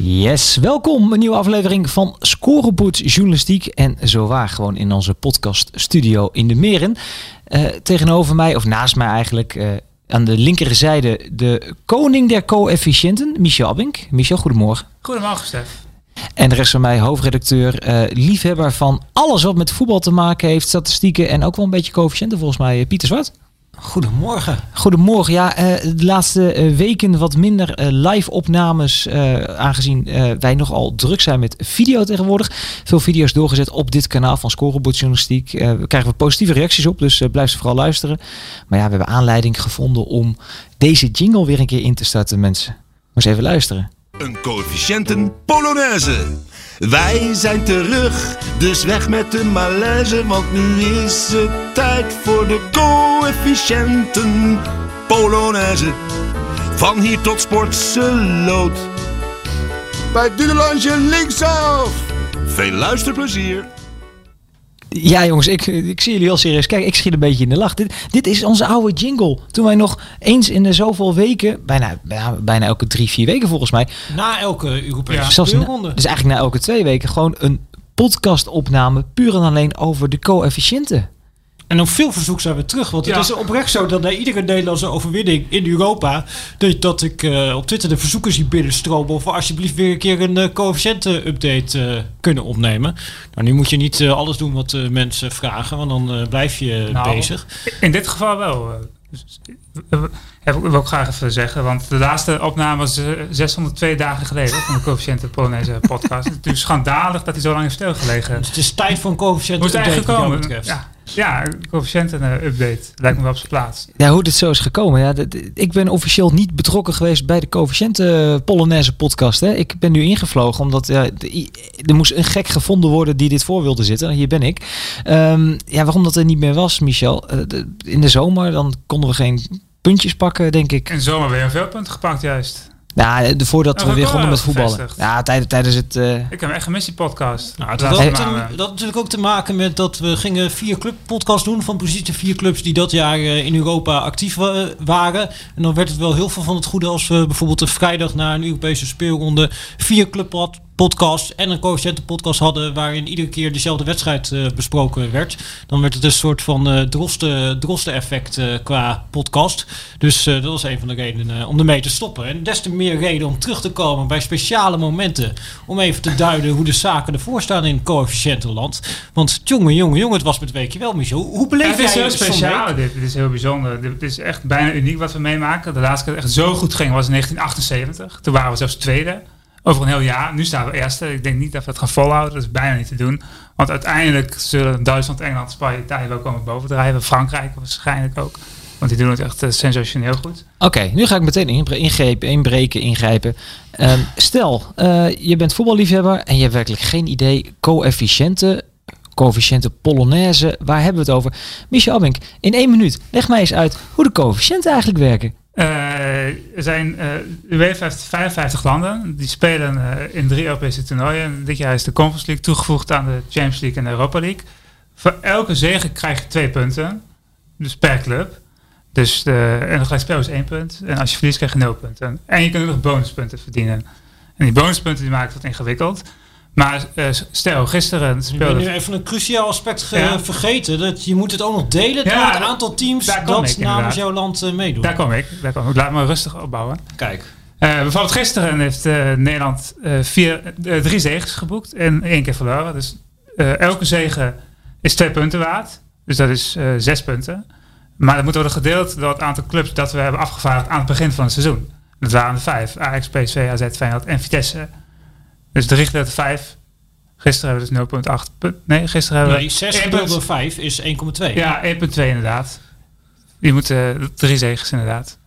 Yes, welkom. Een nieuwe aflevering van Scorebord Journalistiek. En zo waar gewoon in onze podcast studio in de Meren. Uh, tegenover mij, of naast mij eigenlijk, uh, aan de linkerzijde de koning der coëfficiënten, Michel Abink. Michel, goedemorgen. Goedemorgen, Stef. En de rest van mij, hoofdredacteur, uh, liefhebber van alles wat met voetbal te maken heeft, statistieken en ook wel een beetje coëfficiënten volgens mij, Pieter Zwart. Goedemorgen. Goedemorgen. Ja, uh, de laatste uh, weken wat minder uh, live opnames, aangezien wij nogal druk zijn met video tegenwoordig. Veel video's doorgezet op dit kanaal van Scorebord Journalistiek. we krijgen we positieve reacties op, dus blijf ze vooral luisteren. Maar ja, we hebben aanleiding gevonden om deze jingle weer een keer in te starten, mensen. Maar eens even luisteren. Een coëfficiënten Polonaise. Wij zijn terug, dus weg met de malaise, want nu is het tijd voor de coëfficiënten Polonaise. Van hier tot Sportseloot. Bij Dudelandje linksaf. Veel luisterplezier. Ja, jongens, ik, ik zie jullie heel serieus. Kijk, ik schiet een beetje in de lach. Dit, dit is onze oude jingle. Toen wij nog eens in de zoveel weken, bijna, bijna, bijna elke drie, vier weken volgens mij. Na elke Europese ja, speelronde. Dus eigenlijk na elke twee weken gewoon een podcastopname puur en alleen over de coëfficiënten. En op veel verzoek zijn we terug. Want het is oprecht zo dat na iedere Nederlandse overwinning in Europa... dat, dat ik uh, op Twitter de verzoeken zie binnenstromen... of we alsjeblieft weer een keer een uh, coëfficiënten-update uh, kunnen opnemen. Nou, nu moet je niet alles doen wat mensen vragen... want dan blijf je nou, bezig. In dit geval wel. Heb ik wil ook graag even zeggen. Want de laatste opname was 602 dagen geleden... van de coëfficiënten Polonaise podcast. Het is schandalig dat hij zo lang heeft stilgelegen. Dus het is tijd voor een coëfficiënten-update wat jou betreft. Ja. Ja, coëfficiënten-update lijkt me wel op zijn plaats. Ja, hoe dit zo is gekomen. Ja, ik ben officieel niet betrokken geweest bij de coëfficiënten Polonaise podcast. Hè. Ik ben nu ingevlogen omdat ja, er moest een gek gevonden worden die dit voor wilde zitten. Hier ben ik. Um, ja, waarom dat er niet meer was, Michel? in de zomer dan konden we geen puntjes pakken, denk ik. De zomer weer een veel punten gepakt, juist. Ja, de, voordat we weer begonnen met voetballen. Ja, tijdens, tijdens het... Uh... Ik heb echt gemist die podcast. Nou, het had, te, dat natuurlijk ook te maken met dat we gingen vier club podcast doen van positie vier clubs die dat jaar in Europa actief waren. En dan werd het wel heel veel van het goede als we bijvoorbeeld een vrijdag na een Europese speelronde vier club podcast en een coëfficiëntenpodcast hadden waarin iedere keer dezelfde wedstrijd uh, besproken werd. Dan werd het een soort van uh, droste, droste effect uh, qua podcast. Dus dat was een van de redenen om ermee te stoppen. En des te meer reden om terug te komen bij speciale momenten. Om even te duiden hoe de zaken ervoor staan in coëfficiëntenland. Want jongen, jongen, jongen, het was met weekje wel, Michel. Hoe beleef ja, jij het? is heel speciaal. Dit, dit, is heel bijzonder. Dit is echt bijna uniek wat we meemaken. De laatste keer dat het echt zo goed ging was in 1978. Toen waren we zelfs tweede over een heel jaar. Nu staan we eerste. Ik denk niet dat we het gaan volhouden. Dat is bijna niet te doen. Want uiteindelijk zullen Duitsland, Engeland, Spanje, Italië wel komen bovendrijven. Frankrijk waarschijnlijk ook. Want die doen het echt uh, sensationeel goed. Oké, nu ga ik meteen ingrepen, inbreken, ingrijpen. Um, stel, uh, je bent voetballiefhebber en je hebt werkelijk geen idee. Coëfficiënten, coëfficiënten Polonaise, waar hebben we het over? Michel Abink, in één minuut, leg mij eens uit hoe de coëfficiënten eigenlijk werken. Uh, er zijn uh, UEFA heeft 55 landen. Die spelen uh, in drie Europese toernooien. Dit jaar is de Conference League toegevoegd aan de Champions League en de Europa League. Voor elke zege krijg je twee punten. Dus per club. Dus de, en dan gelijk spel is één punt. En als je verliest krijg je nul punten. En je kunt nog bonuspunten verdienen. En die bonuspunten die maken het ingewikkeld. Maar uh, stel, gisteren speelde... Ik ben nu even een cruciaal aspect ja. vergeten. Dat je moet het ook nog delen ja, door het aantal teams dat ik, namens jouw land uh, meedoen. Daar kom ik. Daar kom ik. Laat me rustig opbouwen. Kijk. Uh, bijvoorbeeld gisteren heeft Nederland vier, drie zegens geboekt en één keer verloren. Dus elke zege is twee punten waard. Dus dat is zes punten. Maar dat moet worden gedeeld door het aantal clubs dat we hebben afgevaardigd aan het begin van het seizoen. Dat waren er vijf. Ajax, PSV, AZ, Feyenoord en Vitesse. Dus de richtletter 5. Gisteren hebben we dus 0,8. Nee, gisteren hebben we. Nee, 6 gedeeld door 5 is 1,2. Ja, 1,2 inderdaad. Die moeten uh, drie zegens inderdaad.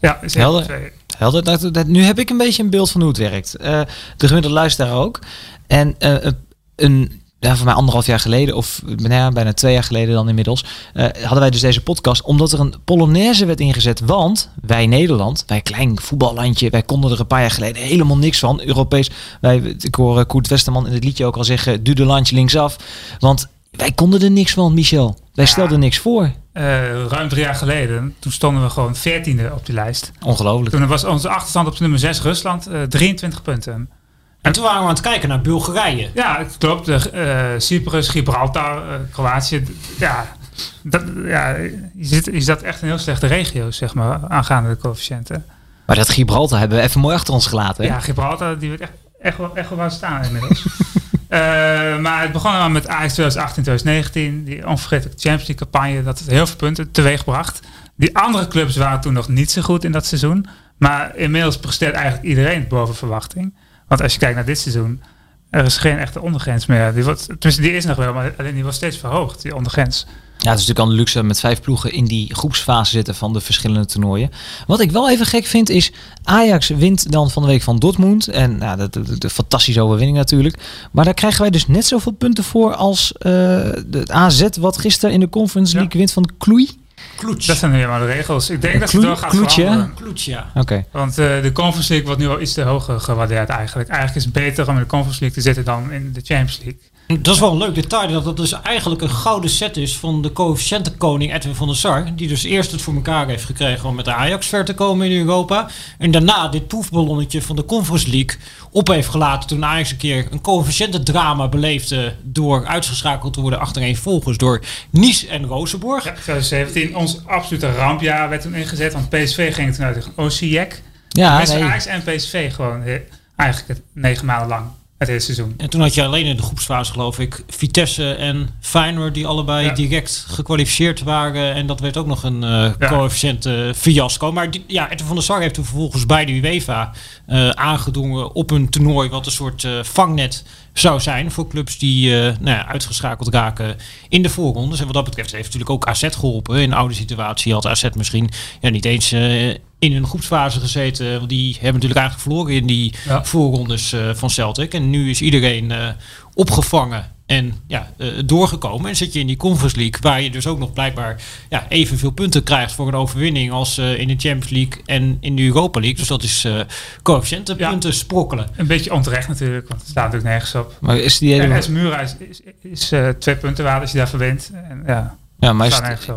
Ja, is Helder. Helder. Dat, dat, nu heb ik een beetje een beeld van hoe het werkt. Eh, de gemiddelde luisteraar ook. En eh, een- een, ja, voor mij anderhalf jaar geleden, of bijna, bijna twee jaar geleden dan inmiddels, eh, hadden wij dus deze podcast omdat er een Polonaise werd ingezet. Want wij Nederland, wij klein voetballandje, wij konden er een paar jaar geleden helemaal niks van. Europees, wij, ik hoor eh, Koert Westerman in het liedje ook al zeggen, duw de landje linksaf. Want wij konden er niks van, Michel. Wij Ja. stelden niks voor. Eh, ruim drie jaar geleden, toen stonden we gewoon veertiende op die lijst. Ongelooflijk. Toen was onze achterstand op nummer 6 Rusland eh, 23 punten. En toen waren we aan het kijken naar Bulgarije. Ja, het klopt. De, eh, Cyprus, Gibraltar, eh, Kroatië. Ja, dat, ja je zat echt in heel slechte regio's, zeg maar, aangaande de coëfficiënten. Maar dat Gibraltar hebben we even mooi achter ons gelaten. Hè? Ja, Gibraltar, die wordt echt, echt, wel, echt wel waar staan inmiddels. Eh, maar het begon allemaal met Ajax 2018, 2019. Die onvergetelijke Champions League campagne. Dat het heel veel punten teweegbracht. Die andere clubs waren toen nog niet zo goed in dat seizoen. Maar inmiddels presteert eigenlijk iedereen boven verwachting. Want als je kijkt naar dit seizoen. Er is geen echte ondergrens meer. Die wordt, tenminste, die is nog wel, maar alleen die wordt steeds verhoogd, die ondergrens. Ja, het is natuurlijk al een luxe met vijf ploegen in die groepsfase zitten van de verschillende toernooien. Wat ik wel even gek vind is, Ajax wint dan van de week van Dortmund. En nou, dat de, de fantastische overwinning natuurlijk. Maar daar krijgen wij dus net zoveel punten voor als eh de AZ wat gisteren in de Conference Ja. League wint van Kloei. Kloets. Dat zijn nu helemaal de regels. Ik denk dat het Kloe- wel gaat kloetje, veranderen. Kloets, ja. Oké. Want eh, de Conference League wordt nu al iets te hoog gewaardeerd eigenlijk. Eigenlijk is het beter om in de Conference League te zitten dan in de Champions League. Dat is wel een leuk detail, dat dat dus eigenlijk een gouden set is van de coëfficiëntenkoning Edwin van der Sar. Die dus eerst het voor elkaar heeft gekregen om met de Ajax ver te komen in Europa. En daarna dit proefballonnetje van de Conference League op heeft gelaten toen Ajax een keer een coëfficiëntendrama beleefde door uitgeschakeld te worden achtereenvolgens door Nice en Rosenborg. Ja, 2017, ons absolute rampjaar werd toen ingezet. Want PSV ging toen uit tegen Osijek. Ja, nee. Ajax en PSV gewoon eigenlijk het negen maanden lang. Het hele seizoen. En toen had je alleen in de groepsfase, geloof ik, Vitesse en Feyenoord die allebei Ja. direct gekwalificeerd waren. En dat werd ook nog een Ja. coëfficiënt eh, fiasco. Maar die, ja, Edwin van der Sar heeft toen vervolgens bij de UEFA eh, aangedrongen op een toernooi wat een soort vangnet zou zijn voor clubs die nou ja, uitgeschakeld raken in de voorrondes. En wat dat betreft heeft natuurlijk ook AZ geholpen. In een oude situatie had AZ misschien ja, niet eens in een groepsfase gezeten. Want die hebben natuurlijk eigenlijk verloren in die Ja. voorrondes eh, van Celtic. En nu is iedereen eh, opgevangen en ja, eh, doorgekomen. En zit je in die Conference League, waar je dus ook nog blijkbaar ja, evenveel punten krijgt voor een overwinning als eh, in de Champions League en in de Europa League. Dus dat is eh coëfficiëntenpunten sprokkelen. Een beetje onterecht natuurlijk, want het staat natuurlijk nergens op. Maar is die En hele... S Mura is, is, is eh, twee punten waard als je daarvoor wint. En, ja, Ja, maar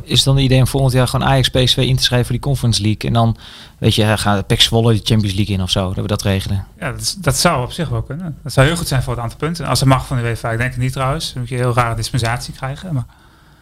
is, dan het idee om volgend jaar gewoon Ajax PSV in te schrijven voor die Conference League? En dan, weet je, gaan Pek Zwolle de Champions League in of zo, dat we dat regelen. ja dat, is- dat zou op zich wel kunnen. Dat zou heel goed zijn voor het aantal punten. Als het mag van de UEFA, ik denk het niet trouwens. Dan moet je een heel rare dispensatie krijgen. Maar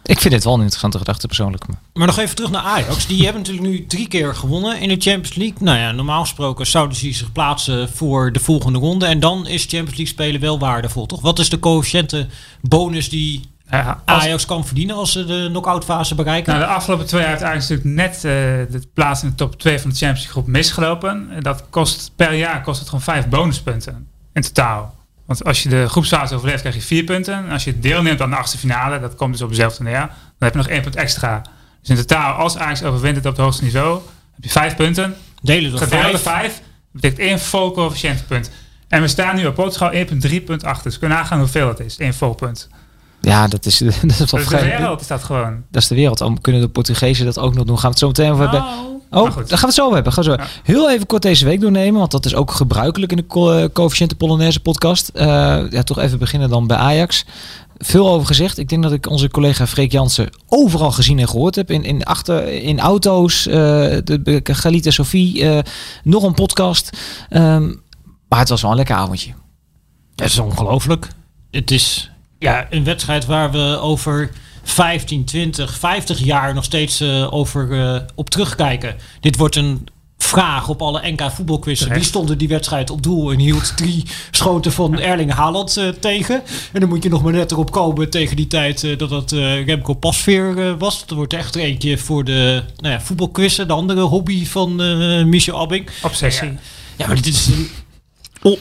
Ik vind het wel een interessante gedachte persoonlijk. maar- Maar nog even terug naar Ajax. Die hebben natuurlijk nu drie keer gewonnen in de Champions League. Nou ja, normaal gesproken zouden ze zich plaatsen voor de volgende ronde. En dan is Champions League spelen wel waardevol, toch? Wat is de coëfficiënte bonus die ja, Ajax kan verdienen als ze de knock-out fase bereiken? Nou, de afgelopen twee jaar heeft Ajax natuurlijk net eh, de plaats in de top 2 van de Champions League groep misgelopen. En dat kost per jaar kost het gewoon vijf bonuspunten in totaal. Want als je de groepsfase overleeft, krijg je vier punten. En als je deelneemt aan de achtste finale, dat komt dus op dezelfde neer, dan heb je nog één punt extra. Dus in totaal, als Ajax overwint het op het hoogste niveau, heb je vijf punten. Delen door vijf. vijf betekent één vol coëfficiëntenpunt. En we staan nu op Portugal 1.3.8. Dus we kunnen nagaan hoeveel het is, één vol punt. Ja, dat is, dat is wel Dat is de wereld, is dat gewoon. Dat is de wereld. Dan kunnen de Portugezen dat ook nog doen. Gaan we het zo meteen over hebben. Oh, goed. daar gaan we het zo over hebben. Gaan we zo. Ja. Heel even kort deze week doornemen, want dat is ook gebruikelijk in de co- eh, coëfficiënte Polonaise podcast. Eh, ja, toch even beginnen dan bij Ajax. Veel over gezegd. Ik denk dat ik onze collega Freek Jansen overal gezien en gehoord heb. In, in, achter, in auto's, eh de, Galita Sophie, eh, nog een podcast. Ehm, maar het was wel een lekker avondje. Het is ongelooflijk. Het is ja, een wedstrijd waar we over 15, 20, 50 jaar nog steeds eh, over eh, op terugkijken. Dit wordt een vraag op alle NK voetbalquizzen. Wie Terecht. stond in die wedstrijd op doel en hield drie schoten van Erling Haaland eh, tegen? En dan moet je nog maar net erop komen tegen die tijd dat het eh, Remco Pasveer was. Er wordt echt eentje voor de nou ja, voetbalquizzen, de andere hobby van Michel Abbing. Obsessie. Ja, maar dit is een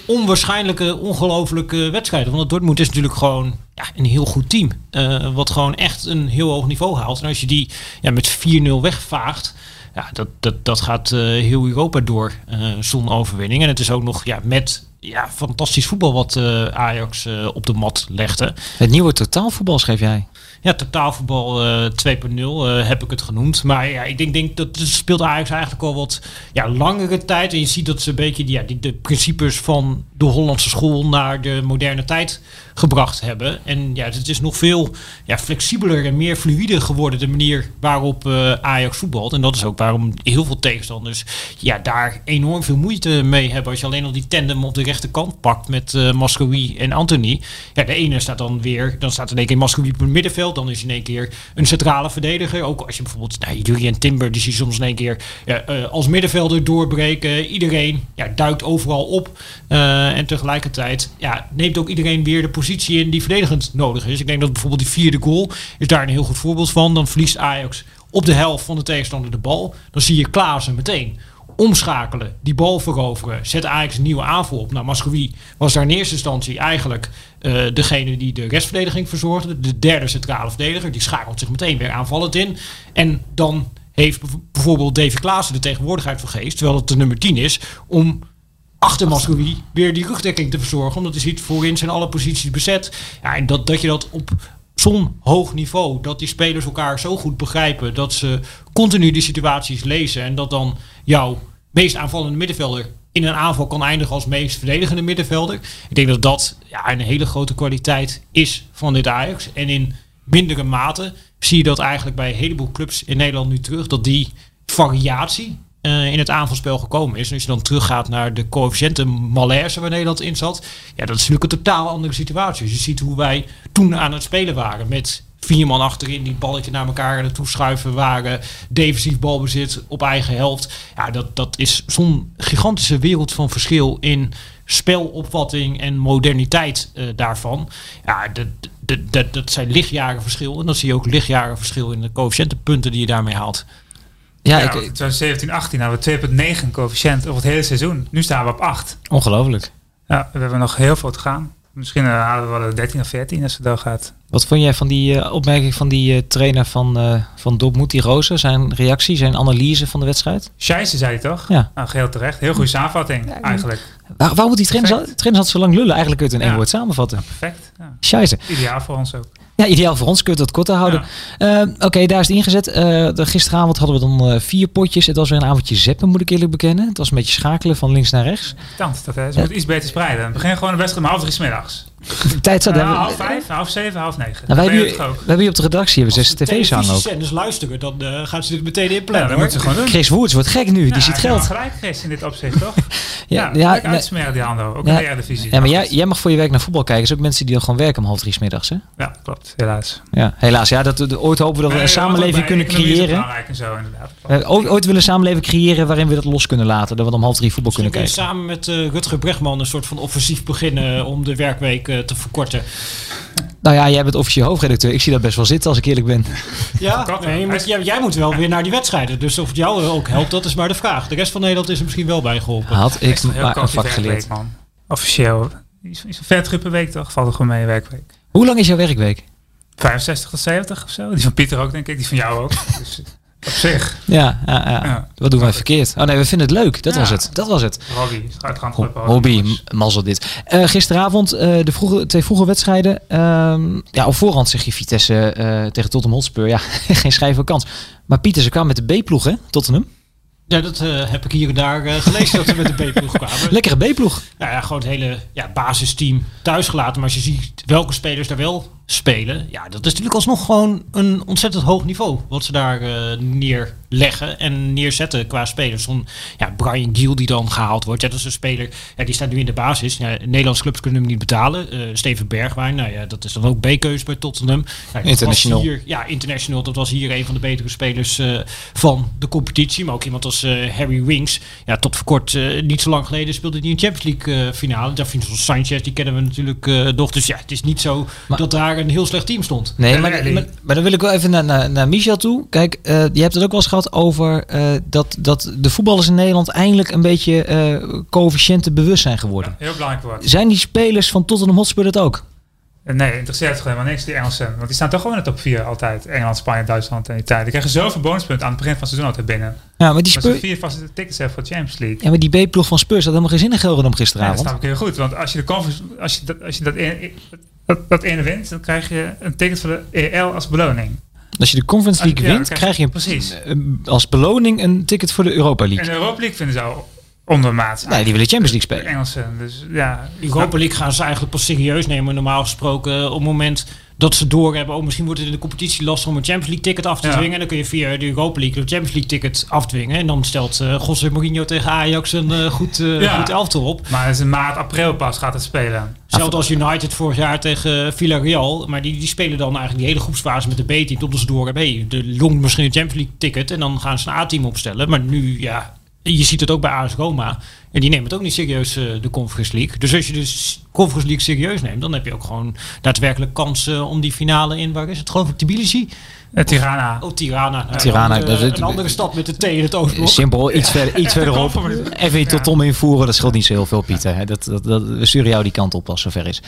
onwaarschijnlijke, ongelofelijke wedstrijd. Want Dortmund is natuurlijk gewoon ja, een heel goed team. eh, wat gewoon echt een heel hoog niveau haalt. En als je die ja, met 4-0 wegvaagt. Ja, dat, dat, dat gaat eh, heel Europa door eh zonder overwinning. En het is ook nog ja, met ja, fantastisch voetbal wat Ajax op de mat legde. Het nieuwe totaalvoetbal schreef jij. Ja, totaalvoetbal eh 2.0 eh, heb ik het genoemd. Maar ja, ik denk, denk dat speelt Ajax eigenlijk al wat ja, langere tijd. En je ziet dat ze een beetje die, ja, die, de principes van de Hollandse school naar de moderne tijd gebracht hebben. En ja, het is nog veel ja, flexibeler en meer fluïde geworden de manier waarop eh, Ajax voetbalt. En dat is ook waarom heel veel tegenstanders ja, daar enorm veel moeite mee hebben. Als je alleen al die tandem op de rechterkant pakt met eh Mascoui en Anthony. Ja, de ene staat dan weer, dan staat in één keer Mascoui op het middenveld. Dan is in één keer een centrale verdediger. Ook als je bijvoorbeeld, nou, Julian Timber, die zie je soms in één keer ja, eh, als middenvelder doorbreken. Iedereen ja, duikt overal op. En tegelijkertijd ja, neemt ook iedereen weer de positie in die verdedigend nodig is. Ik denk dat bijvoorbeeld die vierde goal is daar een heel goed voorbeeld van. Dan verliest Ajax op de helft van de tegenstander de bal. Dan zie je Klaassen meteen omschakelen, die bal veroveren, zet Ajax een nieuwe aanval op. Nou, Mascoui was daar in eerste instantie eigenlijk eh, degene die de restverdediging verzorgde. De derde centrale verdediger, die schakelt zich meteen weer aanvallend in. En dan heeft bijv- bijvoorbeeld Davy Klaassen de tegenwoordigheid van geest, terwijl het de nummer 10 is, om achter weer die rugdekking te verzorgen. Omdat hij ziet, voorin zijn alle posities bezet. Ja, en dat, dat je dat op zo'n hoog niveau, dat die spelers elkaar zo goed begrijpen, dat ze continu die situaties lezen en dat dan jouw meest aanvallende middenvelder in een aanval kan eindigen als meest verdedigende middenvelder. Ik denk dat dat ja, een hele grote kwaliteit is van dit Ajax. En in mindere mate zie je dat eigenlijk bij een heleboel clubs in Nederland nu terug, dat die variatie eh, in het aanvalspel gekomen is. En als je dan teruggaat naar de coëfficiënten malaise waar Nederland in zat, ja, dat is natuurlijk een totaal andere situatie. Dus je ziet hoe wij toen aan het spelen waren met vier man achterin die het balletje naar elkaar naartoe schuiven waren, defensief balbezit op eigen helft. Ja, dat, dat is zo'n gigantische wereld van verschil in spelopvatting en moderniteit eh, daarvan. Ja, dat, dat, dat, dat zijn lichtjaren verschil. En dan zie je ook lichtjaren verschil in de coëfficiëntenpunten die je daarmee haalt. Ja, Ja, ik, in 2017, 18 hadden we 2,9 coëfficiënt over het hele seizoen. Nu staan we op 8. ongelooflijk. Ja, we hebben nog heel veel te gaan. Misschien eh, halen we wel de 13 of 14 als het doorgaat. Wat vond jij van die eh, opmerking van die eh, trainer van, eh van Dortmund, die Rozen? Zijn reactie, zijn analyse van de wedstrijd? Scheisse zei hij toch? Ja. Nou, geheel terecht. Heel goede samenvatting eigenlijk. Waar, waar moet die trainer, trainer had zo lang lullen? Eigenlijk kun je het in één Ja. woord samenvatten. Perfect. Ja. Scheisse. Ideaal voor ons ook. Ja, ideaal voor ons. Kun je het wat korter houden. Eh, Oké, daar is het ingezet. Eh, gisteravond hadden we dan eh, vier potjes. Het was weer een avondje zeppen, moet ik eerlijk bekennen. Het was een beetje schakelen van links naar rechts. Tant, dat, hè. Ze moeten iets beter spreiden. Begin gewoon een wedstrijd om half drie middags. De tijd zat... Nou, we- half vijf, half zeven, half negen. Nou, wij, hebben je hier, we hebben hier op de redactie hebben we zes Als de tv's aan ook. televisiezenders luisteren, dan eh, gaan ze dit meteen Ja, inplannen. dat hoor. moeten ze gewoon doen. Chris Woerts wordt gek nu. Ja, die ziet hij heeft geld. gelijk, Chris, in dit opzicht, toch? Ja, Ja, ja, ja uitsmeren die handen ook Ja. in de Eredivisie. Ja, maar jij, jij mag voor je werk naar voetbal kijken. Er zijn ook mensen die dan gewoon werken om half drie 's middags. Hè? Ja, klopt, helaas. Ja, helaas. Ja, dat, de- ooit hopen we dat we een samenleving kunnen creëren. belangrijk en zo, inderdaad. Eh, ooit, ooit willen een samenleving creëren waarin we dat los kunnen laten. Dat we om half drie voetbal kunnen kijken. samen met eh, Rutger Bregman een soort van offensief beginnen om de werkweek te verkorten. Nou ja, jij bent officieel hoofdredacteur. Ik zie dat best wel zitten als ik eerlijk ben. Ja, nee, maar jij, jij moet wel weer naar die wedstrijden. Dus of het jou ook helpt, dat is maar de vraag. De rest van Nederland is er misschien wel bij geholpen. Had ik Echt een maar een vak geleerd. man. Officieel. 40 uur per week toch? Valt er gewoon mee, werkweek. Hoe lang is jouw werkweek? 65 tot 70 of zo. Die van Pieter ook, denk ik. Die van jou ook. Dus op zich. Ja, ja, ja. Ja. wat doen wij verkeerd? Oh nee, we vinden het leuk. Dat Ja. was het. Dat was het. Hobby. uitgaan Ho- van hobby, mazzel dit. Eh, gisteravond eh, de vroege, twee vroege wedstrijden. Ehm, ja, op voorhand zeg je Vitesse eh, tegen Tottenham Hotspur. Ja, geen schrijven kans. Maar Pieter, ze kwam met de B-ploeg, hè? Tottenham. Ja, dat eh, heb ik hier en daar eh, gelezen dat ze met de B-ploeg kwamen. Lekkere B-ploeg. Nou ja, gewoon het hele ja, basisteam thuis gelaten. Maar als je ziet welke spelers daar wel spelen. Ja, dat is natuurlijk alsnog gewoon een ontzettend hoog niveau. Wat ze daar eh, neerleggen en neerzetten qua spelers. Zo'n ja, Brian Giel die dan gehaald wordt. Ja, dat is een speler, ja, die staat nu in de basis. Ja, Nederlandse clubs kunnen hem niet betalen. Eh, Steven Bergwijn, nou ja, dat is dan ook B-keus bij Tottenham. International. Hier, ja, international. Dat was hier een van de betere spelers eh, van de competitie. Maar ook iemand als Harry Winks. Ja, tot voor kort, niet zo lang geleden, speelde hij in de Champions League finale. Davinson Sanchez, die kennen we natuurlijk nog. Dus ja, het is niet zo Maar- dat daar een heel slecht team stond. Nee, maar, maar, maar dan wil ik wel even naar, naar, naar Michel toe. Kijk, eh, je hebt het ook wel eens gehad over eh, dat, dat de voetballers in Nederland eindelijk een beetje eh coëfficiënten bewust zijn geworden. Heel belangrijk woord. Zijn die spelers van Tottenham Hotspur dat ook? Nee, interesseert gewoon helemaal niks, die Engelsen. Want die staan toch gewoon in de top 4 altijd. Engeland, Spanje, Duitsland en Italië. Die krijgen zoveel bonuspunten aan het begin van het seizoen altijd binnen. Ja, maar die, Spurs, vier vaste tickets hebben voor de Champions League. ja, maar die B-ploeg van Spurs had helemaal geen zin in Gelredom Ja, dat gisteravond. snap ik heel goed. Want als je, de conference, als je, dat, als je dat, ene, dat, dat ene wint, dan krijg je een ticket voor de EL als beloning. Als je de Conference League Ja, wint, krijg je Precies. als beloning een ticket voor de Europa En League. de Europa League vinden ze al ondermaat. Nee, die willen Champions League spelen. Engelsen. Dus ja. Die Europa League gaan ze eigenlijk pas serieus nemen. Normaal gesproken op het moment dat ze doorhebben. Oh, misschien wordt het in de competitie lastig om een Champions League ticket af te Ja. dwingen. En dan kun je via de Europa League de Champions League ticket afdwingen. En dan stelt eh José Mourinho tegen Ajax een eh, goed, eh Ja. goed elftal op. Maar het is in maart, april pas gaat het spelen. Hetzelfde als United vorig jaar tegen Villarreal. Maar die, die spelen dan eigenlijk die hele groepsfase met de B-team. Totdat ze door hebben. Hey, de longt misschien een Champions League ticket. En dan gaan ze een A-team opstellen. Maar nu, ja, je ziet het ook bij AS Roma. En die nemen het ook niet serieus, eh, de Conference League. Dus als je de Conference League serieus neemt, dan heb je ook gewoon daadwerkelijk kansen om die finale in, waar is het, geloof ik, Tbilisi? Uh, Tirana. Oh, Tirana. Nou, Tirana, een, andere, dat is- een andere stad met de T in het oostblok. Simpel, iets, verder, iets verderop. Even tot Tom invoeren, dat scheelt niet zo heel veel, Pieter. hè. Dat, dat, dat, we sturen jou die kant op als het zover is.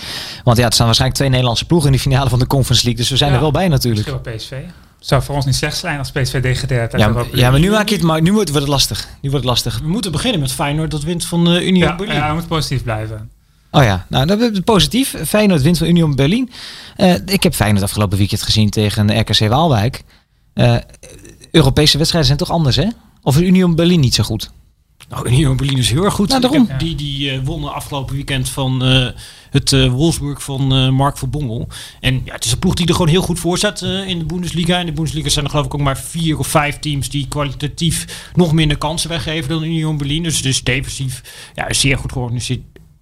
Want ja, er staan waarschijnlijk twee Nederlandse ploegen in de finale van de Conference League. Dus we zijn Ja. er wel bij natuurlijk. Misschien wel PSV. Zou voor ons niet slecht zijn als PSV degradeert. Ja, de maar- ja, maar nu maak je het maar. Nu wordt wordt het lastig. Nu wordt het lastig. We moeten beginnen met Feyenoord dat wint van eh Union Ja, Berlin. ja, we moeten positief blijven. Oh ja, nou dat is positief. Feyenoord wint van Union Berlin. Eh, ik heb Feyenoord afgelopen weekend gezien tegen RKC Waalwijk. Eh, Europese wedstrijden zijn toch anders, hè? Of is Union Berlin niet zo goed? Nou, Union Berlin is heel erg goed. Nou, daarom. Heb- Die, die eh, wonnen afgelopen weekend van eh, het eh, Wolfsburg van Mark van Bommel. En ja, het is een ploeg die er gewoon heel goed voor staat in de Bundesliga. In de Bundesliga zijn er geloof ik ook maar vier of vijf teams die kwalitatief nog minder kansen weggeven dan Union Berlin. Dus is defensief ja, een zeer goed georganiseerd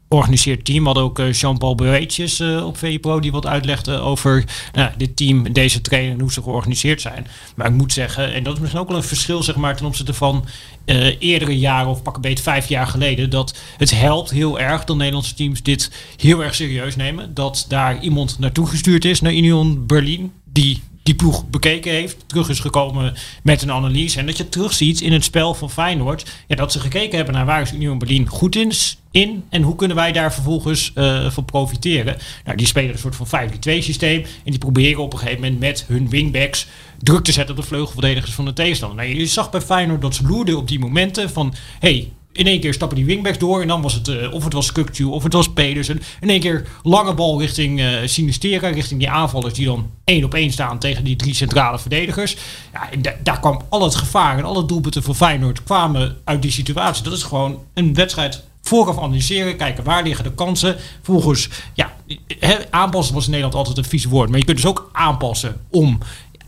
georganiseerd team. We hadden ook Jean-Paul Beweetjes eh, op VPRO die wat uitlegde over nou, dit team, deze trainer en hoe ze georganiseerd zijn. Maar ik moet zeggen, en dat is misschien ook wel een verschil zeg maar, ten opzichte van eh, eerdere jaren of pak een beetje vijf jaar geleden, dat het helpt heel erg dat Nederlandse teams dit heel erg serieus nemen. Dat daar iemand naartoe gestuurd is naar Union Berlin, die die ploeg bekeken heeft, terug is gekomen met een analyse. En dat je terugziet in het spel van Feyenoord, ja, dat ze gekeken hebben naar waar is Union Berlin goed in, in en hoe kunnen wij daar vervolgens eh, van profiteren. Nou, die spelen een soort van 5-2 systeem en die proberen op een gegeven moment met hun wingbacks druk te zetten op de vleugelverdedigers van de tegenstander. Nou, je zag bij Feyenoord dat ze loerden op die momenten van, hey, in één keer stappen die wingbacks door en dan was het, eh, of het was Kukcu of het was Pedersen. In één keer lange bal richting eh Sinistera, richting die aanvallers die dan één op één staan tegen die drie centrale verdedigers. Ja, daar kwam al het gevaar en alle doelpunten voor Feyenoord kwamen uit die situatie. Dat is gewoon een wedstrijd vooraf analyseren, kijken waar liggen de kansen. Vervolgens, ja, hè, aanpassen was in Nederland altijd een vies woord, maar je kunt dus ook aanpassen om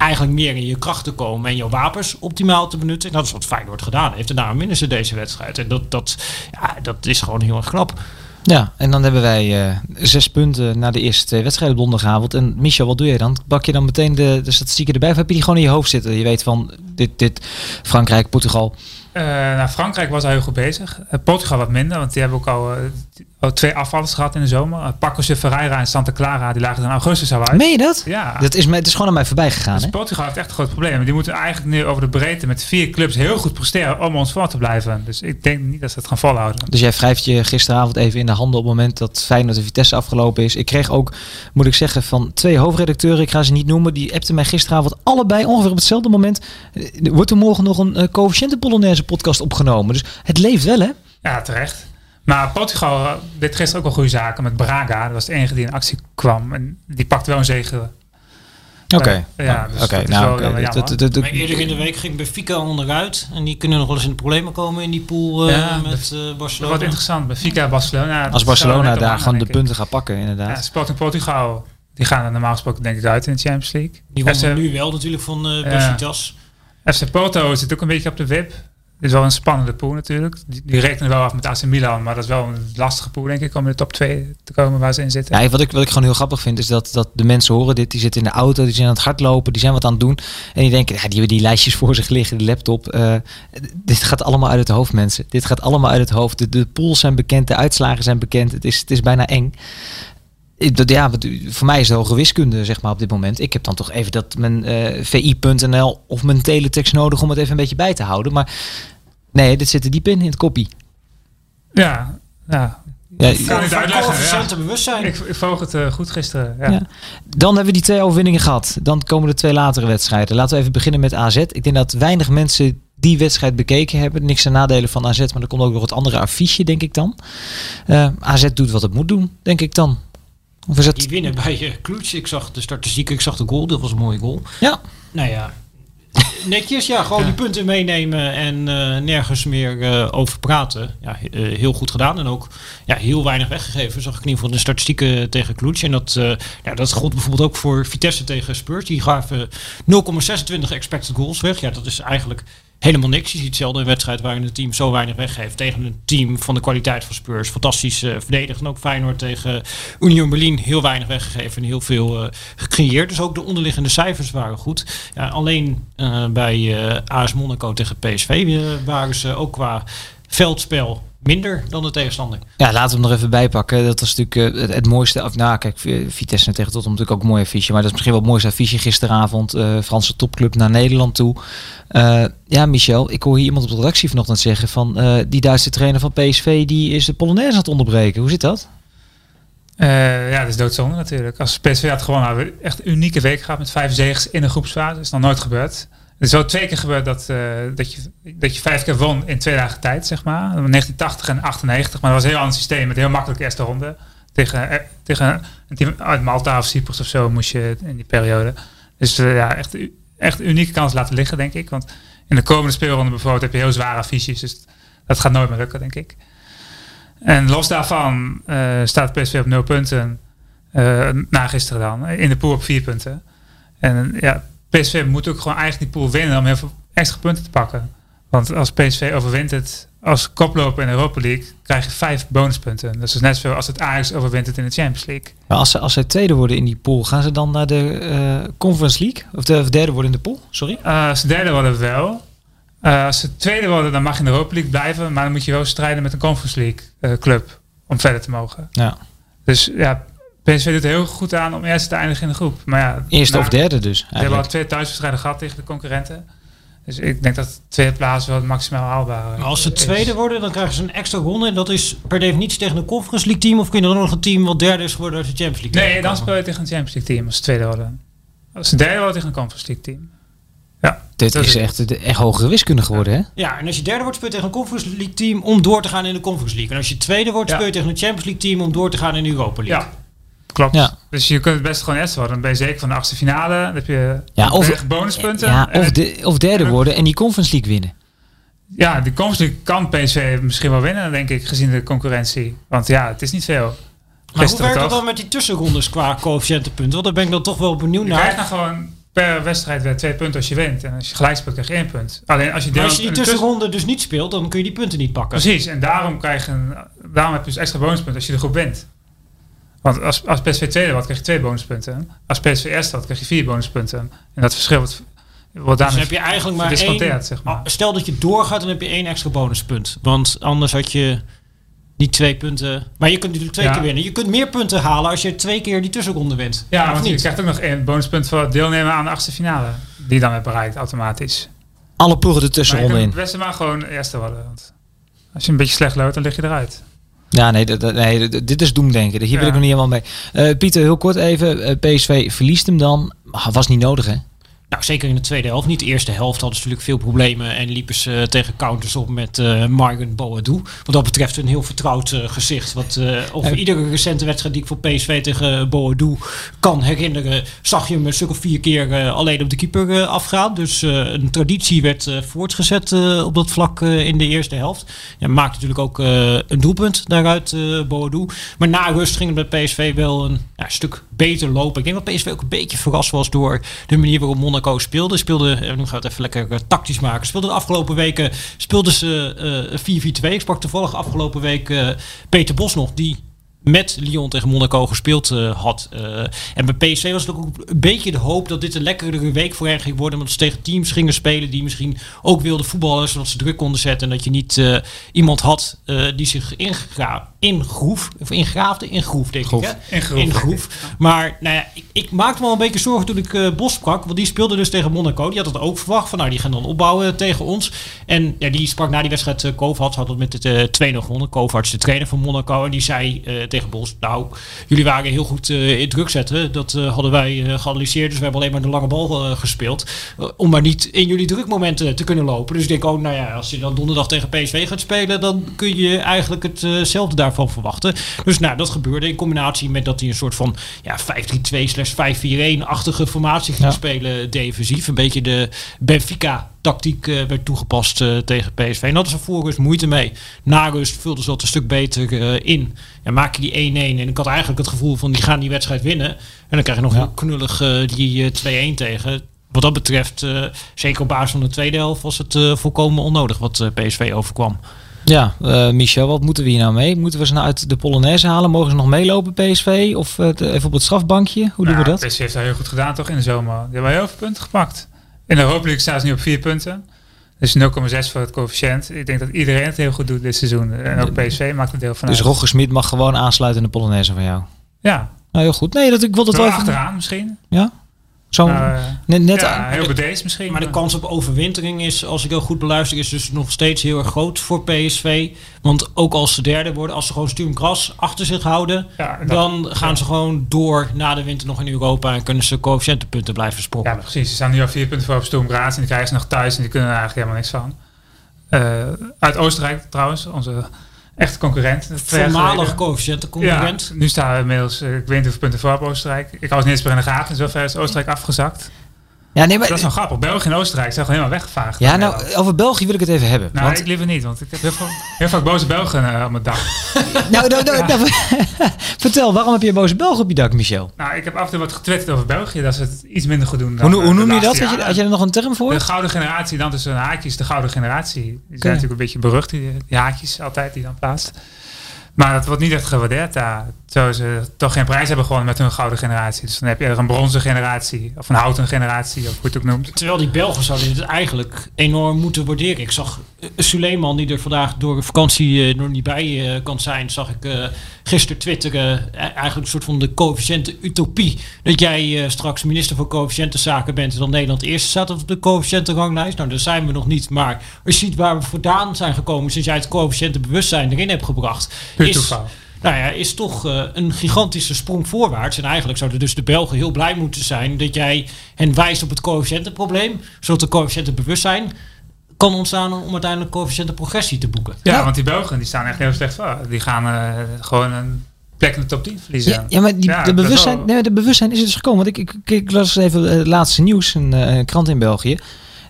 eigenlijk meer in je kracht te komen en je wapens optimaal te benutten. En dat is wat Feyenoord gedaan heeft. En daarom winnen ze deze wedstrijd. En dat, dat, ja, dat is gewoon heel erg knap. Ja, en dan hebben wij eh, zes punten na de eerste twee wedstrijden op donderdagavond. En Michel, wat doe je dan? Bak je dan meteen de, de statistieken erbij of heb je die gewoon in je hoofd zitten? Je weet van dit, dit Frankrijk, Portugal. Eh, nou, Frankrijk was al heel goed bezig. Eh, Portugal wat minder, want die hebben ook al, eh, al twee afvallers gehad in de zomer. Uh, Pacos de Ferreira en Santa Clara, die lagen in augustus al uit. Meen je dat? Ja. Dat is, mij- het is gewoon aan mij voorbij gegaan. Dus? Portugal heeft echt een groot probleem. Die moeten eigenlijk nu over de breedte met vier clubs heel goed presteren om ons voor te blijven. Dus ik denk niet dat ze het gaan volhouden. Dus jij wrijft je gisteravond even in de handen op het moment dat Feyenoord de Vitesse afgelopen is. Ik kreeg ook, moet ik zeggen, van twee hoofdredacteuren, ik ga ze niet noemen, die appten mij gisteravond allebei ongeveer op hetzelfde moment. eh, Wordt er morgen nog een uh, coëfficiënten Polonaise podcast opgenomen? Dus het leeft wel, hè? Ja, terecht. Maar Portugal eh, deed gisteren ook wel goede zaken met Braga. Dat was de enige die in actie kwam. En die pakte wel een zegen. Oké. Ja, dus Oké, dat is nou, wel oké. jammer. Dat- dat- dat- Maar eerder in de week ging Benfica onderuit. En die kunnen nog wel eens in de problemen komen in die pool eh, Ja, met dat- Dat Barcelona. wordt interessant. Benfica, Barcelona. Als Barcelona daar gewoon de punten gaat pakken, Ja, inderdaad. Sporting Portugal. Die gaan er normaal gesproken denk ik uit in de Champions League. Die wonnen nu wel natuurlijk van eh Ja. Besiktas. FC Porto zit ook een beetje op de wip. Is wel een spannende pool natuurlijk. Die, rekenen wel af met AC Milan. Maar dat is wel een lastige pool denk ik om in de top 2 te komen waar ze in zitten. Ja, wat, ik, wat ik gewoon heel grappig vind, is dat, dat de mensen horen dit. Die zitten in de auto, die zijn aan het hardlopen, die zijn wat aan het doen. En die denken, die hebben die lijstjes voor zich liggen, de laptop. Eh, dit gaat allemaal uit het hoofd, mensen. Dit gaat allemaal uit het hoofd. De, de pools zijn bekend, de uitslagen zijn bekend. Het is, het is bijna eng. Ja, voor mij is het hoge wiskunde, zeg maar, op dit moment. Ik heb dan toch even dat mijn eh, vi.nl of mijn teletext nodig om het even een beetje bij te houden. Maar nee, dit zit er diep in, in het kopie. Ja, ja. Ja, kan niet Van uitleggen. Ja. bewustzijn. Ik, ik volg het eh, goed gisteren. Ja. Ja. Dan hebben we die twee overwinningen gehad. Dan komen de twee latere wedstrijden. Laten we even beginnen met AZ. Ik denk dat weinig mensen die wedstrijd bekeken hebben. Niks ten nadelen van AZ, maar er komt ook nog het andere affiche, denk ik dan. Eh, AZ doet wat het moet doen, denk ik dan. Of is Die het... winnen bij uh, Kloets. Ik zag de statistiek, ik zag de goal. Dat was een mooie goal. Ja, Nou ja, netjes. Ja, gewoon die punten meenemen en eh, nergens meer eh, over praten. Ja, eh, heel goed gedaan. En ook ja, heel weinig weggegeven. Zag ik in ieder geval de statistieken tegen Kloets. En dat, ja, dat gold bijvoorbeeld ook voor Vitesse tegen Spurs. Die gaven 0,26 expected goals weg. Ja, dat is eigenlijk helemaal niks. Je ziet zelden een wedstrijd waarin een team zo weinig weggeeft. Tegen een team van de kwaliteit van Spurs. Fantastisch eh verdedigd. En ook Feyenoord tegen Union Berlin heel weinig weggegeven. En heel veel eh, gecreëerd. Dus ook de onderliggende cijfers waren goed. Ja, alleen eh, bij eh AS Monaco tegen PSV eh, waren ze ook qua veldspel minder dan de tegenstander. Ja, laten we hem er even bij pakken. Dat was natuurlijk eh, het, het mooiste. Of nou, kijk, eh, Vitesse tegen Tottenham natuurlijk ook een mooi affiche. Maar dat is misschien wel het mooiste affiche gisteravond. eh, Franse topclub naar Nederland toe. Eh, ja, Michel, ik hoor hier iemand op de redactie vanochtend zeggen van eh, die Duitse trainer van PSV die is de Polonaise aan het onderbreken. Hoe zit dat? Eh, ja, dat is doodzonde natuurlijk. Als PSV had gewoon nou, echt een unieke week gehad met vijf zegens in een groepsfase. Dat is nog nooit gebeurd. Het is wel twee keer gebeurd dat, eh, dat, je, dat je vijf keer won in twee dagen tijd, zeg maar. 1980 en 98. Maar dat was een heel ander systeem met heel makkelijke eerste ronde. Tegen, eh, tegen een team uit Malta of Cyprus of zo moest je in die periode. Dus eh, ja, echt, echt unieke kans laten liggen, denk ik. Want in de komende speelronde bijvoorbeeld heb je heel zware affiches. Dus dat gaat nooit meer lukken, denk ik. En los daarvan eh, staat PSV op nul punten. na gisteren dan. In de pool op vier punten. En ja, PSV moet ook gewoon eigenlijk die pool winnen om heel veel extra punten te pakken. Want als PSV overwint het als koploper in de Europa League, krijg je vijf bonuspunten. Dat is dus net zoveel als het Ajax overwint het in de Champions League. Maar als ze, als zij tweede worden in die pool, gaan ze dan naar de eh, Conference League? Of de of derde worden in de pool? Sorry. Eh, als ze derde worden wel. Eh, als ze tweede worden, dan mag je in de Europa League blijven. Maar dan moet je wel strijden met een Conference League club om verder te mogen. Ja. Dus ja, PSV doet er heel goed aan om eerst te eindigen in de groep. Maar ja, Eerste of derde dus. We hebben al Eigenlijk. twee thuiswedstrijden gehad tegen de concurrenten. Dus ik denk dat tweede plaats wel het maximaal haalbaar Maar als ze tweede worden, dan krijgen ze een extra ronde. En dat is per definitie tegen een Conference League team. Of kun je dan nog een team wat derde is geworden uit de Champions League? Nee, dan speel je tegen een Champions League team als ze tweede worden. Als ze derde worden tegen een Conference League team. Ja, Dit is echt, de- echt hogere wiskunde geworden, hè? Ja, en als je derde wordt, speel je tegen een Conference League team om door te gaan in de Conference League. En als je tweede wordt, Ja. speel je tegen een Champions League team om door te gaan in de Europa League. Ja, klopt. Ja. Dus je kunt het best gewoon eerste worden. Dan ben je zeker van de achtste finale. Dan heb je Ja, of- je bonuspunten. Ja, of, de, of derde worden en die Conference League winnen. ja, die Conference League kan PSV misschien wel winnen, denk ik, gezien de concurrentie. Want ja, het is niet veel. Maar hoe werkt dat dan met die tussenrondes qua coëfficiëntenpunten? Want daar ben ik dan toch wel benieuwd Je naar. krijgt dan gewoon per wedstrijd weer twee punten als je wint. En als je gelijk speelt, krijg je één punt. Alleen als je, Maar als je die tussenronde dus niet speelt, dan kun je die punten niet pakken. Precies, en daarom, krijg je een, daarom heb je dus extra bonuspunten als je de groep wint. Want als, als PSV tweede wordt, krijg je twee bonuspunten. Als PSV eerste wordt, krijg je vier bonuspunten. En dat verschil wordt, wordt Dus daarmee dan heb je eigenlijk maar één... zeg maar. Ah, Stel dat je doorgaat, dan heb je één extra bonuspunt. Want anders had je die twee punten... Maar je kunt natuurlijk twee Ja. keer winnen. Je kunt meer punten halen als je twee keer die tussenronde wint. Ja, Of want je krijgt ook nog één bonuspunt voor het deelnemen aan de achtste finale. Die dan werd bereikt, automatisch. Alle ploegen de Maar je tussenronde kunt in. het beste maar gewoon eerste worden. Want als je een beetje slecht loopt, dan lig je eruit. Ja, nee, dat, nee dit is doemdenken. Hier wil Ja. ik nog niet helemaal mee. Eh, Pieter, heel kort even. Eh, PSV verliest hem dan. Ah, Was niet nodig, hè? Nou, zeker in de tweede helft. Niet de eerste helft hadden ze natuurlijk veel problemen. En liepen ze tegen counters op met eh Margen Boadou. Wat dat betreft een heel vertrouwd eh, gezicht. Wat eh, over Eh. iedere recente wedstrijd die ik voor PSV tegen Boadou kan herinneren... zag je hem een stuk of vier keer eh, alleen op de keeper eh, afgaan. Dus eh, een traditie werd eh, voortgezet eh, op dat vlak eh, in de eerste helft. Ja, maakte natuurlijk ook eh, een doelpunt daaruit, eh Boadou. Maar na rust ging het bij PSV wel een ja, stuk beter lopen. Ik denk dat PSV ook een beetje verrast was door de manier waarop Monaco speelde. Speelde, eh, nu gaan we het even lekker eh, tactisch maken. Speelde de afgelopen weken speelden ze eh, 4-4-2. Ik sprak toevallig afgelopen week eh, Peter Bos nog, die met Lyon tegen Monaco gespeeld eh, had. Eh, en bij PSV was het ook een beetje de hoop dat dit een lekkere week voor hen ging worden. Want ze tegen teams gingen spelen die misschien ook wilden voetballen. Zodat ze druk konden zetten. En dat je niet eh, iemand had die zich ingra ingroef. Of ingraafde? Ingroef, denk ik. Hè? Ingroef, Ingroef. Maar nou ja, ik, ik maakte me wel een beetje zorgen toen ik Bos sprak. Want die speelde dus tegen Monaco. Die had het ook verwacht. Van nou, die gaan dan opbouwen tegen ons. En ja, die sprak na die wedstrijd uh, Kovacs. Had het met het eh 2-0 gewonnen. Kovacs, de trainer van Monaco. En die zei tegen Bos. Nou, jullie waren heel goed eh, in druk zetten. Dat eh, hadden wij eh, geanalyseerd. Dus we hebben alleen maar de lange bal gespeeld. Om maar niet in jullie drukmomenten te kunnen lopen. Dus ik denk ook, nou ja, als je dan donderdag tegen PSV gaat spelen. Dan kun je eigenlijk hetzelfde daarvan verwachten. Dus nou, dat gebeurde in combinatie met dat hij een soort van ja, 5-3-2 slash 5-4-1-achtige formatie ging Ja. spelen defensief. Een beetje de Benfica-tactiek eh, werd toegepast eh, tegen PSV. En dat is er voor rust moeite mee. Na rust vulden ze dat een stuk beter eh, in. En maak je die 1-1. En ik had eigenlijk het gevoel van die gaan die wedstrijd winnen. En dan krijg je nog Ja. heel knullig eh, die eh, 2-1 tegen. Wat dat betreft, eh, zeker op basis van de tweede helft, was het eh, volkomen onnodig wat eh, PSV overkwam. Ja, eh, Michel, wat moeten we hier nou mee? Moeten we ze nou uit de Polonaise halen? Mogen ze nog meelopen, PSV? Of even op het strafbankje? Hoe doen we Nou, dat? PSV heeft dat heel goed gedaan toch in de zomer. Die hebben heel veel punten gepakt. In de Europa League staan ze nu op vier punten. Dus 0,6 voor het coëfficiënt. Ik denk dat iedereen het heel goed doet dit seizoen. En ook PSV maakt er deel van Dus uit. Roger Smit mag gewoon aansluiten in de Polonaise van jou. Ja, Nou, heel goed. Nee, dat, ik wil dat wel wel even... achteraan misschien. Ja? Zo, Maar, eh, net, net ja, heel bedeesd misschien. Maar de kans op overwintering is, als ik heel goed beluister, is dus nog steeds heel erg groot voor PSV. Want ook als ze derde worden, als ze gewoon Sturm Gras achter zich houden, Ja, dat- dan gaan ze gewoon door na de winter nog in Europa en kunnen ze coëfficiëntenpunten blijven Ja, sprokkelen. precies. Ze staan nu al vier punten voor op Sturm Graz. En die krijgen ze nog thuis. En die kunnen er eigenlijk helemaal niks van. Eh, uit Oostenrijk trouwens. Onze echte concurrent. Voormalig geleden. coëfficiëntenconcurrent. Ja, nu staan we inmiddels, eh, ik weet niet hoeveel punten voor op Oostenrijk. Ik hou het niet eens meer in de gaten. Zover is Oostenrijk afgezakt. Ja, nee, maar... Dat is wel grappig. België en Oostenrijk zijn gewoon helemaal weggevaagd. Ja, nou, Nederland. over België wil ik het even hebben. nou want, ik liever niet, want ik heb heel, veel, heel vaak boze Belgen eh, op mijn dak. nou, nou, nou, nou, vertel, waarom heb je een boze Belg op je dak, Michel? Nou, ik heb af en toe wat getwitterd over België, dat ze het iets minder goed doen dan Hoe, eh, hoe noem je dat? Had je, jaren. had je er nog een term voor? De gouden generatie, dan tussen haakjes, de gouden generatie. Die zijn natuurlijk een beetje berucht, die, die haakjes altijd die dan plaatst. Maar dat wordt niet echt gewaardeerd daar. Terwijl ze toch geen prijs hebben gewonnen met hun gouden generatie. Dus dan heb je er een bronzen generatie, of een houten generatie, of hoe je het ook noemt. Terwijl die Belgen zouden dit eigenlijk enorm moeten waarderen. Ik zag Suleiman, die er vandaag door de vakantie eh, nog niet bij eh, kan zijn, zag ik eh, gisteren twitteren. eh, eigenlijk een soort van de coëfficiënte utopie. Dat jij eh, straks minister van coëfficiëntenzaken bent en dan Nederland eerste staat op de coëfficiëntenranglijst. Nou, daar zijn we nog niet. Maar als je ziet waar we vandaan zijn gekomen sinds jij het coëfficiëntenbewustzijn erin hebt gebracht. Is, nou ja, is toch eh, een gigantische sprong voorwaarts. En eigenlijk zouden dus de Belgen heel blij moeten zijn dat jij hen wijst op het coëfficiëntenprobleem, zodat de coëfficiëntenbewustzijn kan ontstaan om uiteindelijk coëfficiëntenprogressie te boeken. Ja, Ja. want die Belgen die staan echt heel slecht voor. Die gaan eh, gewoon een plek in de top 10 verliezen. Ja, ja, maar die, Ja, de, bewustzijn, wel- nee, de bewustzijn is er dus gekomen. Want ik, ik, ik las even eh, het laatste nieuws, een eh, krant in België.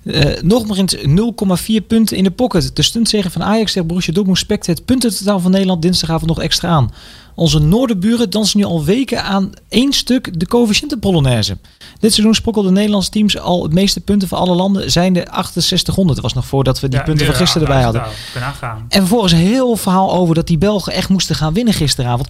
Eh nog maar eens 0,4 punten in de pocket. De stuntzegen van Ajax tegen Borussia Dortmund spekt het puntentotaal van Nederland dinsdagavond nog extra aan. Onze noorderburen dansen nu al weken aan één stuk de coëfficiënten Polonaise. Dit seizoen sprokkelden Nederlandse teams al het meeste punten van alle landen zijn de 6800. Dat was nog voordat we die Ja, punten van gisteren ja, erbij hadden. En vervolgens een heel verhaal over dat die Belgen echt moesten gaan winnen gisteravond.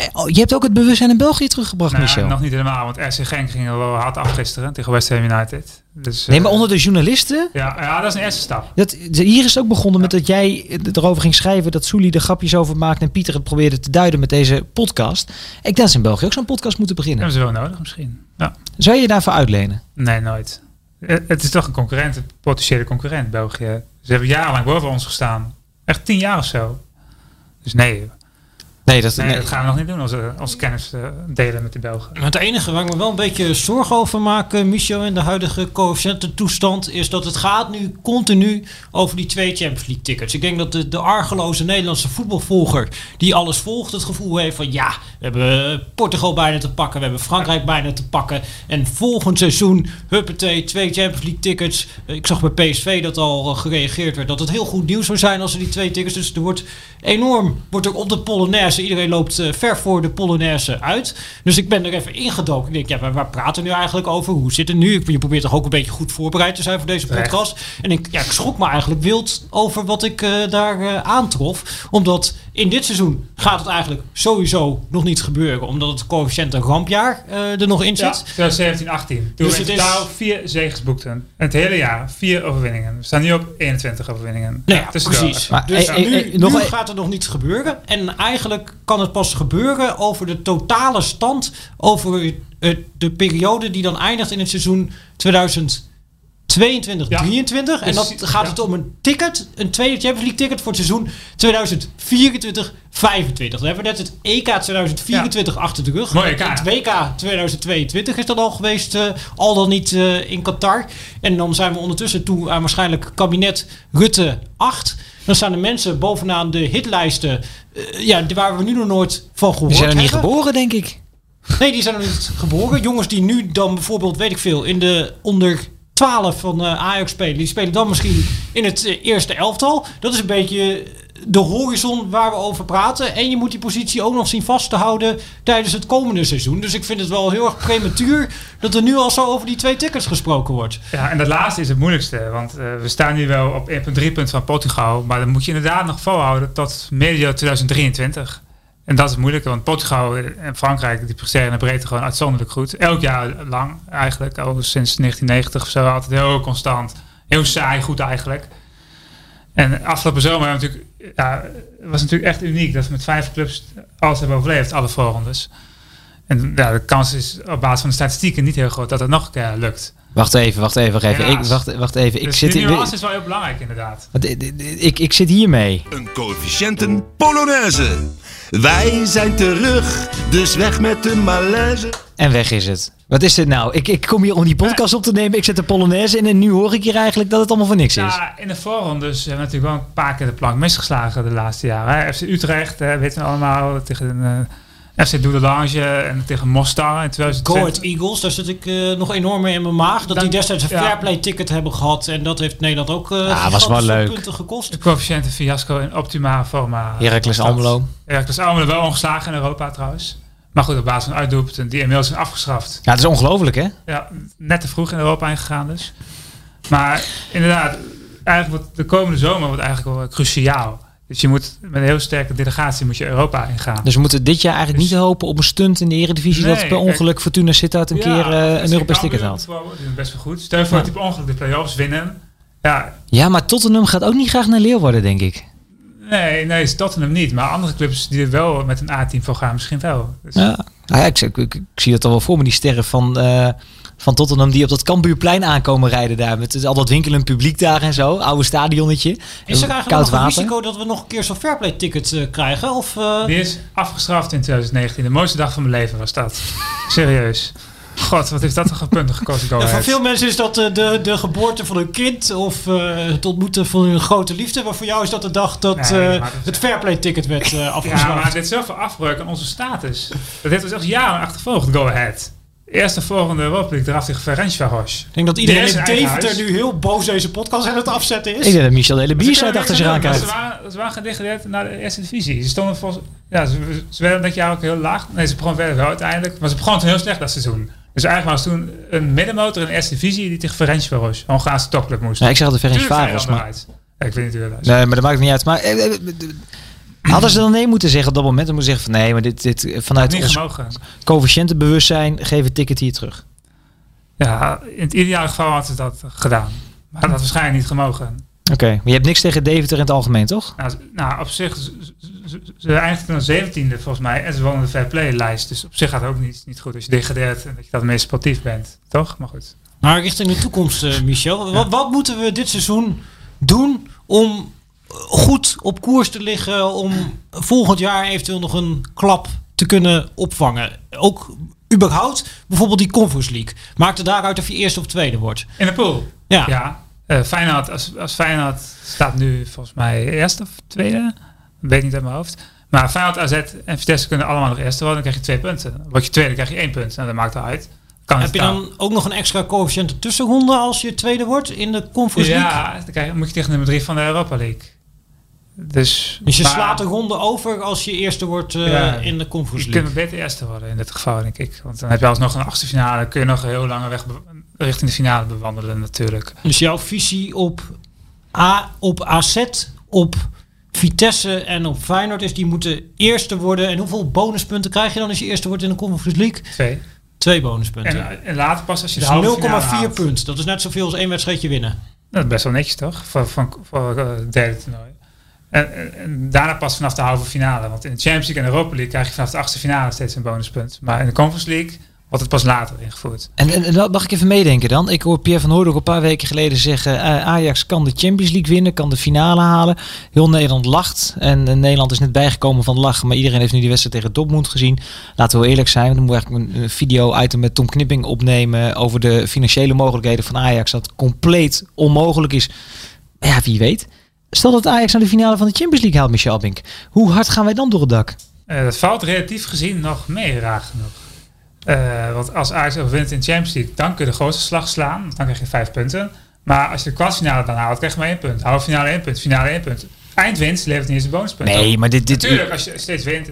Eh, oh, Je hebt ook het bewustzijn in België teruggebracht, Nou, Michel. nog niet helemaal, want RC Genk ging er wel hard af gisteren tegen West Ham United. Dus, Nee, eh, maar onder de journalisten. ja, ja, dat is een eerste stap. Dat, hier is het ook begonnen met dat jij erover ging schrijven dat Soelie er grapjes over maakte en Pieter het probeerde te duiden met deze podcast. Ik denk dat ze in België ook zo'n podcast moeten beginnen. Hebben ze wel nodig misschien. Ja. Zou je je daarvoor uitlenen? Nee, nooit. Eh, Het is toch een concurrent, een potentiële concurrent, België. Ze hebben jarenlang boven ons gestaan. Echt tien jaar of zo. Dus nee, Nee, dat, nee, nee. dat gaan we nog niet doen, onze, onze kennis eh, delen met de Belgen. Maar het enige waar ik me wel een beetje zorgen over maak, eh, Michel, in de huidige coëfficiëntentoestand, is dat het gaat nu continu over die twee Champions League tickets. Ik denk dat de, de argeloze Nederlandse voetbalvolger, die alles volgt, het gevoel heeft van ja, we hebben eh, Portugal bijna te pakken, we hebben Frankrijk bijna te pakken. En volgend seizoen, huppatee, twee Champions League tickets. Eh, Ik zag bij PSV dat al eh, gereageerd werd, dat het heel goed nieuws zou zijn als er die twee tickets. Dus er wordt enorm, wordt er op de Polonaise Iedereen loopt eh, ver voor de Polonaise uit. Dus ik ben er even ingedoken. Ik denk, ja, maar waar praten we nu eigenlijk over? Hoe zit het nu? Ik- Je probeert toch ook een beetje goed voorbereid te zijn voor deze podcast. En ik, ja, ik schrok me eigenlijk wild over wat ik eh, daar eh, aantrof. Omdat in dit seizoen gaat het eigenlijk sowieso nog niet gebeuren. Omdat het coëfficiënt een rampjaar eh, er nog in Ja, zit. 2017, 18. Toen Dus we in het is- totaal vier zegens boekten. Het hele jaar, vier overwinningen. We staan nu op 21 overwinningen. Nou ja, precies. Maar, dus nu, nog nu gaat het nog niet gebeuren. En eigenlijk kan het pas gebeuren over de totale stand. Over de periode die dan eindigt in het seizoen 2022 Ja. 23 En dan gaat ja. het om een ticket, een tweede Champions League ticket voor het seizoen 2024 25 Dan hebben we net het EK 2024 achter de rug. Mooi EK. Het WK 2022 is dat al geweest, eh, al dan niet eh, in Qatar. En dan zijn we ondertussen toe aan waarschijnlijk kabinet Rutte 8. Dan staan de mensen bovenaan de hitlijsten, eh, ja, waar we nu nog nooit van gehoord Die zijn er niet hebben. geboren, denk ik. Nee, die zijn nog niet geboren. Jongens die nu dan bijvoorbeeld, weet ik veel, in de onder 12 van eh, Ajax spelen. Die spelen dan misschien in het eh, eerste elftal. Dat is een beetje de horizon waar we over praten. En je moet die positie ook nog zien vast te houden tijdens het komende seizoen. Dus ik vind het wel heel erg prematuur dat er nu al zo over die twee tickets gesproken wordt. Ja, en dat laatste is het moeilijkste. Want eh, we staan nu wel op 1,3 punt van Portugal. Maar dan moet je inderdaad nog volhouden tot medio 2023. En dat is het moeilijke, want Portugal en Frankrijk die presteren in de breedte gewoon uitzonderlijk goed. Elk jaar lang eigenlijk, al sinds 1990 of zo, altijd heel constant. Heel saai goed eigenlijk. En afgelopen zomer natuurlijk, ja, het was natuurlijk echt uniek dat we met vijf clubs alles hebben overleefd, alle voorrondes. En ja, de kans is op basis van de statistieken niet heel groot dat het nog een keer lukt. Wacht even, wacht even, wacht even. Ik, wacht, wacht even. Ik dus zit die nuance is wel heel belangrijk inderdaad. Want, eh, eh, Ik, ik zit hiermee. Een coëfficiënten Polonaise. Wij zijn terug, dus weg met de malaise. En weg is het. Wat is dit nou? Ik, ik kom hier om die podcast op te nemen. Ik zet de Polonaise in en nu hoor ik hier eigenlijk dat het allemaal voor niks is. Ja, in de voorrondes hebben we natuurlijk wel een paar keer de plank misgeslagen de laatste jaren. Hè. FC Utrecht, weten we allemaal, tegen eh FC Doudelange en tegen Mostar in Go Ahead 2020. Eagles, daar zit ik eh, nog enorm mee in mijn maag. Dat Dan- die destijds een ja. fairplay ticket hebben gehad. En dat heeft Nederland ook eh Ja, was wel leuk. punten gekost. De coëfficiënte fiasco in optima forma. Heracles. Almelo. Heracles Almelo wel ongeslagen in Europa trouwens. Maar goed, op basis van uitdoelpunten die inmiddels zijn afgeschaft. Ja, het is ongelooflijk hè? Ja, net te vroeg in Europa ingegaan dus. Maar inderdaad, eigenlijk wordt de komende zomer wordt eigenlijk wel cruciaal. Dus je moet met een heel sterke delegatie moet je Europa ingaan. Dus we moeten dit jaar eigenlijk niet hopen op een stunt in de Eredivisie. Nee, dat per kijk- ongeluk Fortuna Sittard een Ja, keer eh, een Europees ticket haalt. Die doen best wel goed. Stel voor Ja. dat die ongeluk de play-offs winnen. Ja, Ja, maar Tottenham gaat ook niet graag naar Leeuwarden, denk ik. nee, nee, is Tottenham niet. Maar andere clubs die er wel met een A-team voor gaan, misschien wel. Dus, Ja, nou ja ik, ik, ik, ik zie dat al wel voor me, die sterren van, eh, van Tottenham die op dat Cambuurplein aankomen rijden daar. Met al dat winkelend publiek daar en zo. Oude stadionnetje. Is er eigenlijk Koud nog een risico dat we nog een keer zo'n fairplay ticket eh, krijgen? Of, eh, Die is afgestraft in 2019. De mooiste dag van mijn leven was dat. Serieus. God, wat heeft dat toch een punten gekost? Go ja, voor veel mensen is dat eh, de, de geboorte van een kind of eh, het ontmoeten van een grote liefde. Maar voor jou is dat de dag dat Nee, eh, maar dat- het fairplay ticket werd eh Ja, maar dit is zoveel afbreuk aan onze status. Dat heeft ons echt jaren achtervolgd, Go Ahead. Eerste volgende Europa League eraf tegen Ferencvaros. Ik denk dat iedereen Die in Deventer nu heel boos deze podcast aan het afzetten is. Ik denk dat Michel de hele kunnen achter zich aan maar Ze waren, ze waren gedegradeerd naar de eerste divisie. Ze stonden volgens, ja, ze, ze werden dat jaar ook heel laag. Nee, ze begonnen verder wel uiteindelijk. Maar ze begonnen toen heel slecht dat seizoen. Dus eigenlijk was toen een middenmotor in de eerste divisie die tegen Ferencvaros, een Hongaarse topclub, moest. Ja, ik zeg altijd Ferenc Tuurlijk zijn Varos, er maar... Ja, ik weet niet hoe dat is. Nee, maar dat maakt niet uit. Maar eh, eh, eh, hadden ze dan nee moeten zeggen op dat moment? Dan moeten ze zeggen van nee, maar dit, dit eh, vanuit niet ons coëfficiëntenbewustzijn geef het ticket hier terug. Ja, in het ideale geval had ze dat gedaan. Maar dat had waarschijnlijk niet gemogen. Oké, maar je hebt niks tegen Deventer in het algemeen, toch? Nou, nou op zich, ze eindigden dan 17e volgens mij. En ze wonen de fair play lijst. Dus op zich gaat het ook niet, niet goed als je degradeert en dat je dat meest sportief bent. Toch? Maar goed. Maar richting de toekomst, eh, Michel. Wat, wat moeten we dit seizoen doen om goed op koers te liggen? Om volgend jaar eventueel nog een klap te kunnen opvangen? Ook überhaupt bijvoorbeeld die Conference League. Maakt het daaruit of je eerste of tweede wordt? In de pool. Ja. Ja. Eh, Feyenoord, als, als Feyenoord staat nu volgens mij eerste of tweede. Weet niet uit mijn hoofd. Maar Feyenoord, AZ en Vitesse kunnen allemaal nog eerste worden. Dan krijg je twee punten. Word je tweede, krijg je één punt. Nou, dat maakt eruit. Kan Heb je dan ook nog een extra coëfficiënte tussenronde als je tweede wordt in de Conference League? Ja, dan krijg je- moet je tegen nummer drie van de Europa League. Dus, Dus je maar slaat de ronde over als je eerste wordt eh, Ja, in de Conference Je League. kunt beter eerste worden in dit geval, denk ik. Want dan heb je alsnog een achtste finale. kun je nog een heel lange weg richting de finale bewandelen natuurlijk. Dus jouw visie op, A, op AZ, op Vitesse en op Feyenoord is die moeten eerste worden. En hoeveel bonuspunten krijg je dan als je eerste wordt in de Conference League? Twee. Twee bonuspunten. En, en later pas als je dus de halve finale 0,4 haalt. punt. Dat is net zoveel als één wedstrijdje winnen. Dat is best wel netjes, toch? Voor, voor, voor eh, het derde toernooi. En, daarna pas vanaf de halve finale. Want in de Champions League en Europa League krijg je vanaf de achtste finale steeds een bonuspunt. Maar in de Conference League wordt het pas later ingevoerd. En, en, mag ik even meedenken dan. Ik hoor Pierre van Hooydonk een paar weken geleden zeggen... eh, Ajax kan de Champions League winnen, kan de finale halen. Heel Nederland lacht. En eh, Nederland is net bijgekomen van lachen. Maar iedereen heeft nu die wedstrijd tegen Dortmund gezien. Laten we eerlijk zijn. Dan moet eigenlijk een, een video-item met Tom Knipping opnemen... over de financiële mogelijkheden van Ajax. Dat compleet onmogelijk is. Ja, wie weet. Stel dat Ajax naar de finale van de Champions League haalt, Michel Bink. Hoe hard gaan wij dan door het dak? Eh, dat valt relatief gezien nog mee, raar genoeg. Eh, want als Ajax overwint in de Champions League, dan kun je de grootste slag slaan. Want dan krijg je vijf punten. Maar als je de kwartfinale dan haalt, krijg je maar één punt. Halve finale één punt, finale één punt. Eindwinst levert niet eens een bonuspunt Nee, op. maar dit... dit Natuurlijk, als je steeds wint.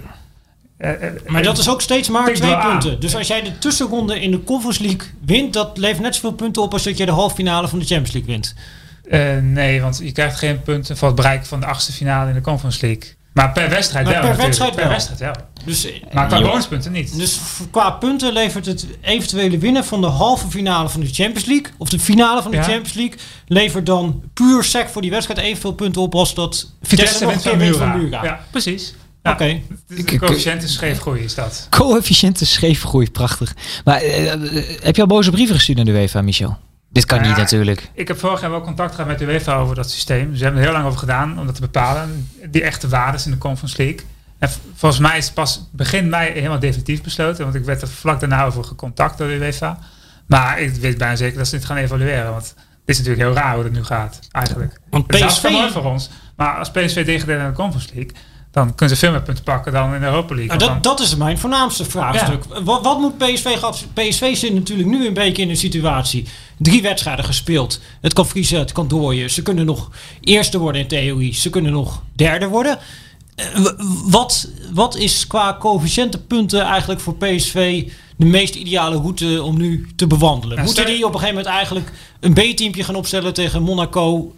eh, Maar dat is ook steeds maar twee aan. punten. Dus als jij de tussenronde in de Conference League wint, dat levert net zoveel punten op als dat je de halve finale van de Champions League wint. Eh, nee, want je krijgt geen punten voor het bereiken van de achtste finale in de Conference League. Maar per wedstrijd Maar wel. per wedstrijd per wel. wedstrijd wel. Dus, Maar qua joh. bonuspunten niet. dus qua punten levert het eventuele winnen van de halve finale van de Champions League, of de finale van de Ja. Champions League, levert dan puur sec voor die wedstrijd evenveel punten op als dat Vitesse nog een keer wint van Mura. Ja, precies. Ja. Oké. Dus coëfficiënt is scheef groei is dat. Coëfficiënte scheefgroei, prachtig. Maar eh, eh, heb je al boze brieven gestuurd naar de UEFA, Michel? Dit kan Ja. niet natuurlijk. Ik heb vorig jaar wel contact gehad met de UEFA over dat systeem. Ze hebben er heel lang over gedaan om dat te bepalen. Die echte waardes in de Conference League. En volgens mij is het pas begin mei helemaal definitief besloten. Want ik werd er vlak daarna over gecontact door de UEFA. Maar ik weet bijna zeker dat ze dit gaan evalueren. Want het is natuurlijk heel raar hoe het nu gaat, eigenlijk. Want is PSV, wel mooi voor ons. Maar als PSV degradeert naar de Conference League... dan kunnen ze veel meer punten pakken dan in de Europa League. Nou, dat, dat is mijn voornaamste vraagstuk. Wat, wat moet PSV? PSV zit natuurlijk nu een beetje in een situatie. Drie wedstrijden gespeeld. Het kan vriezen, het kan dooien. Ze kunnen nog eerste worden in theorie. Ze kunnen nog derde worden. Eh, Wat, wat is qua coëfficiëntenpunten eigenlijk voor PSV de meest ideale route om nu te bewandelen? Nou, Moeten die op een gegeven moment eigenlijk een B-teampje gaan opstellen tegen Monaco...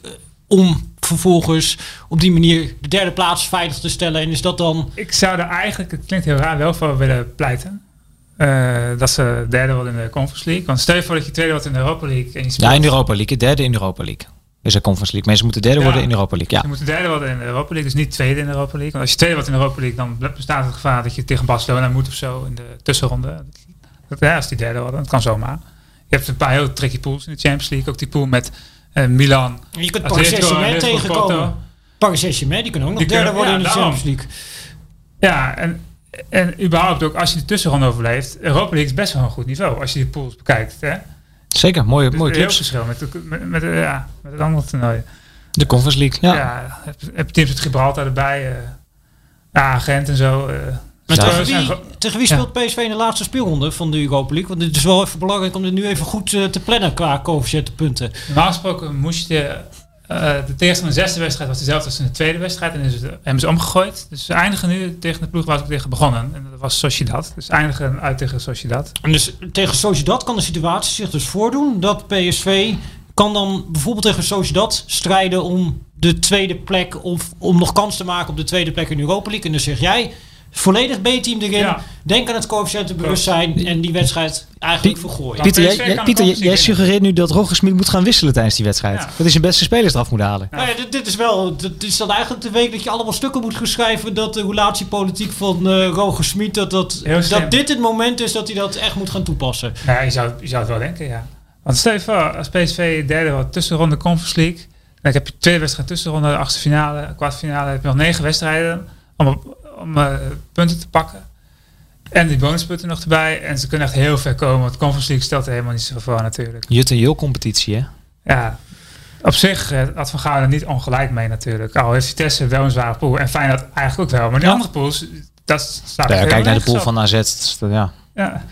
eh, om vervolgens op die manier de derde plaats veilig te stellen? En is dat dan... Ik zou er eigenlijk, het klinkt heel raar, wel voor willen pleiten. Eh, dat ze derde worden in de Conference League. Want stel je voor dat je tweede wordt in de Europa League. En je speelt, Ja, in de Europa League. Derde in de Europa League. Is een Conference League. Mensen moeten derde Ja. worden in de Europa League. Ja. Je moet derde worden in de Europa League, dus niet tweede in de Europa League. Want als je tweede wordt in de Europa League, dan bestaat het gevaar dat je tegen Barcelona moet of zo in de tussenronde. Dat, ja, als die derde worden, dat kan zomaar. Je hebt een paar heel tricky pools in de Champions League. Ook die pool met eh, Milan. Je kunt Paris en Saint-Germain tegenkomen. Paris Saint-Germain, die kunnen ook nog Die derde kunnen- worden ja, in de daarom. Champions League. Ja, en, en überhaupt ook als je de tussenronde overleeft. Europa League is best wel een goed niveau als je die pools bekijkt. Hè? Zeker, mooie, Dus mooie clubs. verschil met, de- met, met, de- ja, met het andere toernooi. De Conference League. Ja, Ja. heb, heb teams met Gibraltar erbij. eh ja, Gent en zo. eh. Maar Ja. tegen, en wie, tegen speelt PSV in de laatste speelronde van de Europa League? Want het is wel even belangrijk om dit nu even goed eh, te plannen qua coëfficiëntenpunten. Normaal gesproken moest je... eh de tegenstander in de zesde wedstrijd was dezelfde als in de tweede wedstrijd. En is het, hebben ze omgegooid. Dus ze eindigen nu tegen de ploeg waar ze tegen begonnen. En dat was Sociedad. Dus eindigen uit tegen Sociedad. En dus tegen Sociedad kan de situatie zich dus voordoen dat PSV kan dan bijvoorbeeld tegen Sociedad strijden om de tweede plek of om nog kans te maken op de tweede plek in de Europa League. En dus zeg jij volledig B-team erin. Ja. Denk aan het coëfficiëntenbewustzijn en die wedstrijd eigenlijk Piet- vergooien. Pieter, jij, Pieter, jij, suggereert nu dat Roger Smit moet gaan wisselen tijdens die wedstrijd. Ja. Dat hij zijn beste spelers eraf moet halen. Nou ja, dit, dit is wel, dit is dan eigenlijk de week dat je allemaal stukken moet geschrijven dat de relatiepolitiek van eh Roger Smit, dat, dat, dat dit het moment is dat hij dat echt moet gaan toepassen. Nou Ja, je zou, je zou het wel denken, ja. Want stel je voor, als PSV derde wordt tussenronde Conference League. Dan heb je twee wedstrijden tussenronde, de achtste finale, kwartfinale. heb je nog negen wedstrijden om, op- om eh, punten te pakken. En die bonuspunten nog erbij. En ze kunnen echt heel ver komen. Want Conference League stelt er helemaal niet zoveel voor natuurlijk. Jut en Jul competitie, hè? Ja, op zich eh, had Van er niet ongelijk mee natuurlijk. Al heeft Vitesse wel een zware pool. En Feyenoord eigenlijk ook wel. Maar die Ja. andere pools, dat staat Ja, kijk naar de pool van AZ. Ja. Ja.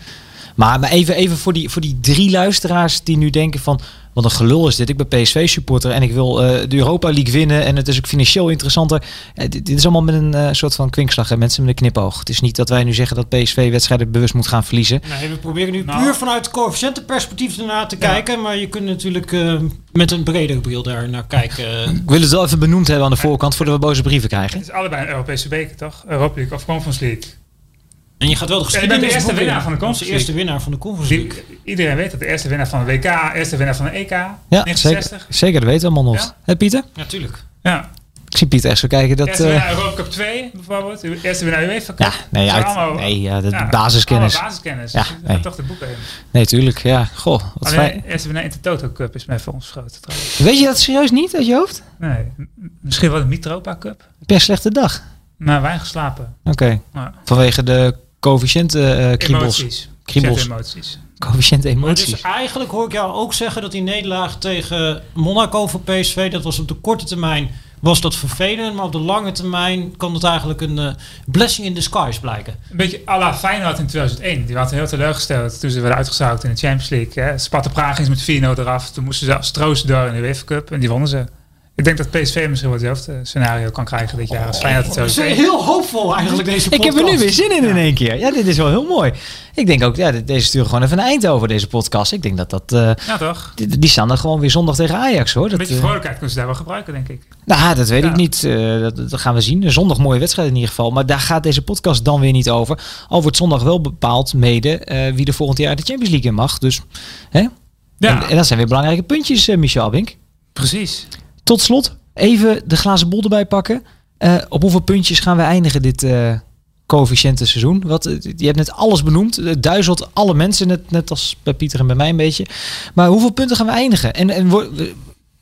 Maar, maar even, even voor, die, voor die drie luisteraars die nu denken van... Wat een gelul is dit. Ik ben PSV-supporter en ik wil eh, de Europa League winnen. En het is ook financieel interessanter. Eh, dit, dit is allemaal met een eh, soort van kwinkslag. Hè? Mensen met een knipoog. Het is niet dat wij nu zeggen dat PSV wedstrijden bewust moet gaan verliezen. Nee, we proberen nu Nou. puur vanuit coëfficiëntenperspectief ernaar te kijken. Maar je kunt natuurlijk met een bredere bril daar naar kijken. Ik wil het wel even benoemd hebben aan de voorkant voordat we boze brieven krijgen. Het is allebei een Europese beker, toch? Europa League of Conference League. En je gaat wel de je bent de geschiedenis eerste in. winnaar van de Conference de eerste winnaar van de Conference iedereen weet dat de eerste winnaar van de WK, eerste winnaar van de EK, Ja, 1960. zeker, zeker. Dat weten we allemaal nog. Ja? Hè, Pieter? Natuurlijk. Ja. Ik zie Pieter echt zo kijken dat... eerste eh, winnaar Europa Cup 2 bijvoorbeeld. Eerste winnaar UEFA Cup. ja, nee, uit, allemaal- nee ja, de ja, basiskennis. basiskennis. Ja, Dus nee. toch de boeken in. Nee, tuurlijk. Ja, goh, wat Alleen fijn. eerste winnaar Intertoto Cup is mij voor ons trouwens. Weet je dat serieus niet uit je hoofd? Nee, misschien wel de Mitropa Cup. Per slechte dag. Maar weinig geslapen. Oké. Vanwege de coëfficiënten eh kriebels. emoties. Kriebels. Zet emoties. Coëfficiënten Maar dus emoties. eigenlijk hoor ik jou ook zeggen dat die nederlaag tegen Monaco voor PSV, dat was op de korte termijn, was dat vervelend. Maar op de lange termijn kan dat eigenlijk een eh, blessing in disguise blijken. Een beetje à la Feyenoord in 2001. Die waren heel teleurgesteld toen ze werden uitgezout in de Champions League. Hè. Sparta Praag ging met 4-0 eraf. Toen moesten ze als troost door in de UEFA Cup. En die wonnen ze. Ik denk dat PSV misschien wel hetzelfde scenario kan krijgen dit jaar als Feyenoord in Dat is 2001. heel hoopvol eigenlijk deze Ik podcast. heb er nu weer zin in in één keer. Ja, dit is wel heel mooi. Ik denk ook, ja, deze sturen gewoon even een eind over deze podcast. Ik denk dat dat... eh, Ja toch? die, die staan dan gewoon weer zondag tegen Ajax hoor. Een Dat, beetje eh, vrolijkheid kunnen ze daar wel gebruiken, denk ik. nou, dat weet Ja. ik niet. Eh, dat, dat gaan we zien. Zondag mooie wedstrijd in ieder geval. Maar daar gaat deze podcast dan weer niet over. Al wordt zondag wel bepaald mede eh, wie er volgend jaar de Champions League in mag. Dus, hè? Ja, En, en dat zijn weer belangrijke puntjes, eh, Michel Abink. precies. Tot slot, even de glazen bol erbij pakken. Eh, op hoeveel puntjes gaan we eindigen dit coëfficiënte seizoen? Wat, eh, je hebt net alles benoemd. Het duizelt alle mensen, net, net als bij Pieter en bij mij een beetje. Maar hoeveel punten gaan we eindigen? En, en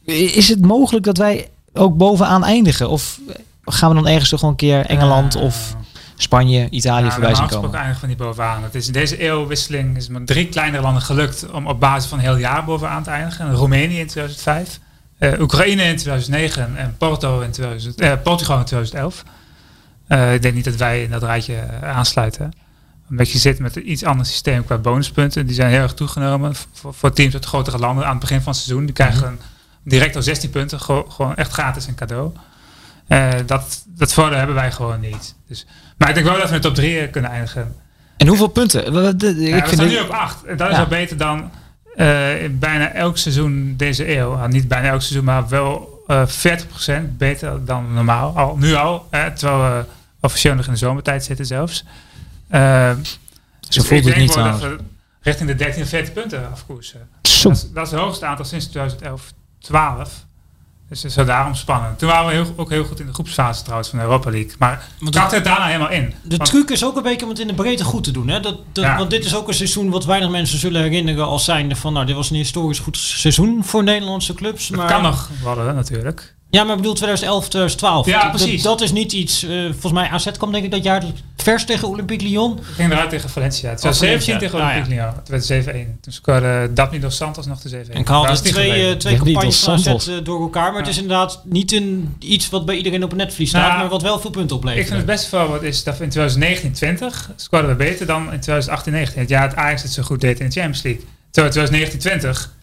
is het mogelijk dat wij ook bovenaan eindigen? Of gaan we dan ergens toch gewoon een keer Engeland of Spanje, Italië Ja, voorbij zien komen? eindigen van die bovenaan. Het is in deze eeuwwisseling is maar drie kleinere landen gelukt om op basis van een heel jaar bovenaan te eindigen. Roemenië in 2005, eh, Oekraïne in 2009 en Porto in 2000, eh, Portugal in 2011. Eh, ik denk niet dat wij in dat rijtje eh, aansluiten. Omdat je zit met een iets ander systeem qua bonuspunten. Die zijn heel erg toegenomen voor, voor teams uit grotere landen aan het begin van het seizoen. Die krijgen direct al 16 punten, gewoon, echt gratis een cadeau. Dat, dat voordeel hebben wij gewoon niet. Dus, maar ik denk wel dat we in de top 3 kunnen eindigen. En hoeveel punten? Ja, ik we vind staan nu op 8. Dat is al beter dan bijna elk seizoen deze eeuw. Nou, niet bijna elk seizoen, maar wel eh 40% beter dan normaal. Al, nu al, terwijl we officieel nog in de zomertijd zitten zelfs. Eh, dus Zo ik voelt het niet we richting de 13, 14 punten afkoersen. Dat is, dat is het hoogste aantal sinds 2011, 12. Dus het is wel daarom spannend. Toen waren we heel, ook heel goed in de groepsfase trouwens van de Europa League. Maar dat er daarna helemaal in. De Want- truc is ook een beetje om het in de breedte goed te doen. Hè? Dat, dat, Ja. Want dit is ook een seizoen wat weinig mensen zullen herinneren als zijnde van... nou, dit was een historisch goed seizoen voor Nederlandse clubs. het Maar, kan nog worden natuurlijk. Ja, maar ik bedoel 2011, 2012. Ja, Dat- precies. Dat, is niet iets... eh, volgens mij AZ kwam denk ik dat jaar vers tegen Olympique Lyon. We gingen eruit tegen Valencia. Het was Oh, Valencia. 17 tegen Nou Olympique Lyon. Het werd 7-1. Toen scoorde Dabni dos Santos nog de 7-1. En ik haalde niet twee, eh, twee campagnes van. AZ eh, door elkaar. Maar het is inderdaad niet een, iets wat bij iedereen op het netvlies staat. Nou, maar wat wel veel punten oplevert. Ik vind het beste voorbeeld is dat we in 2019-20 scoorden we beter dan in 2018-19. Het jaar dat Ajax het zo goed deed in de Champions League. Terwijl 2019-20 i-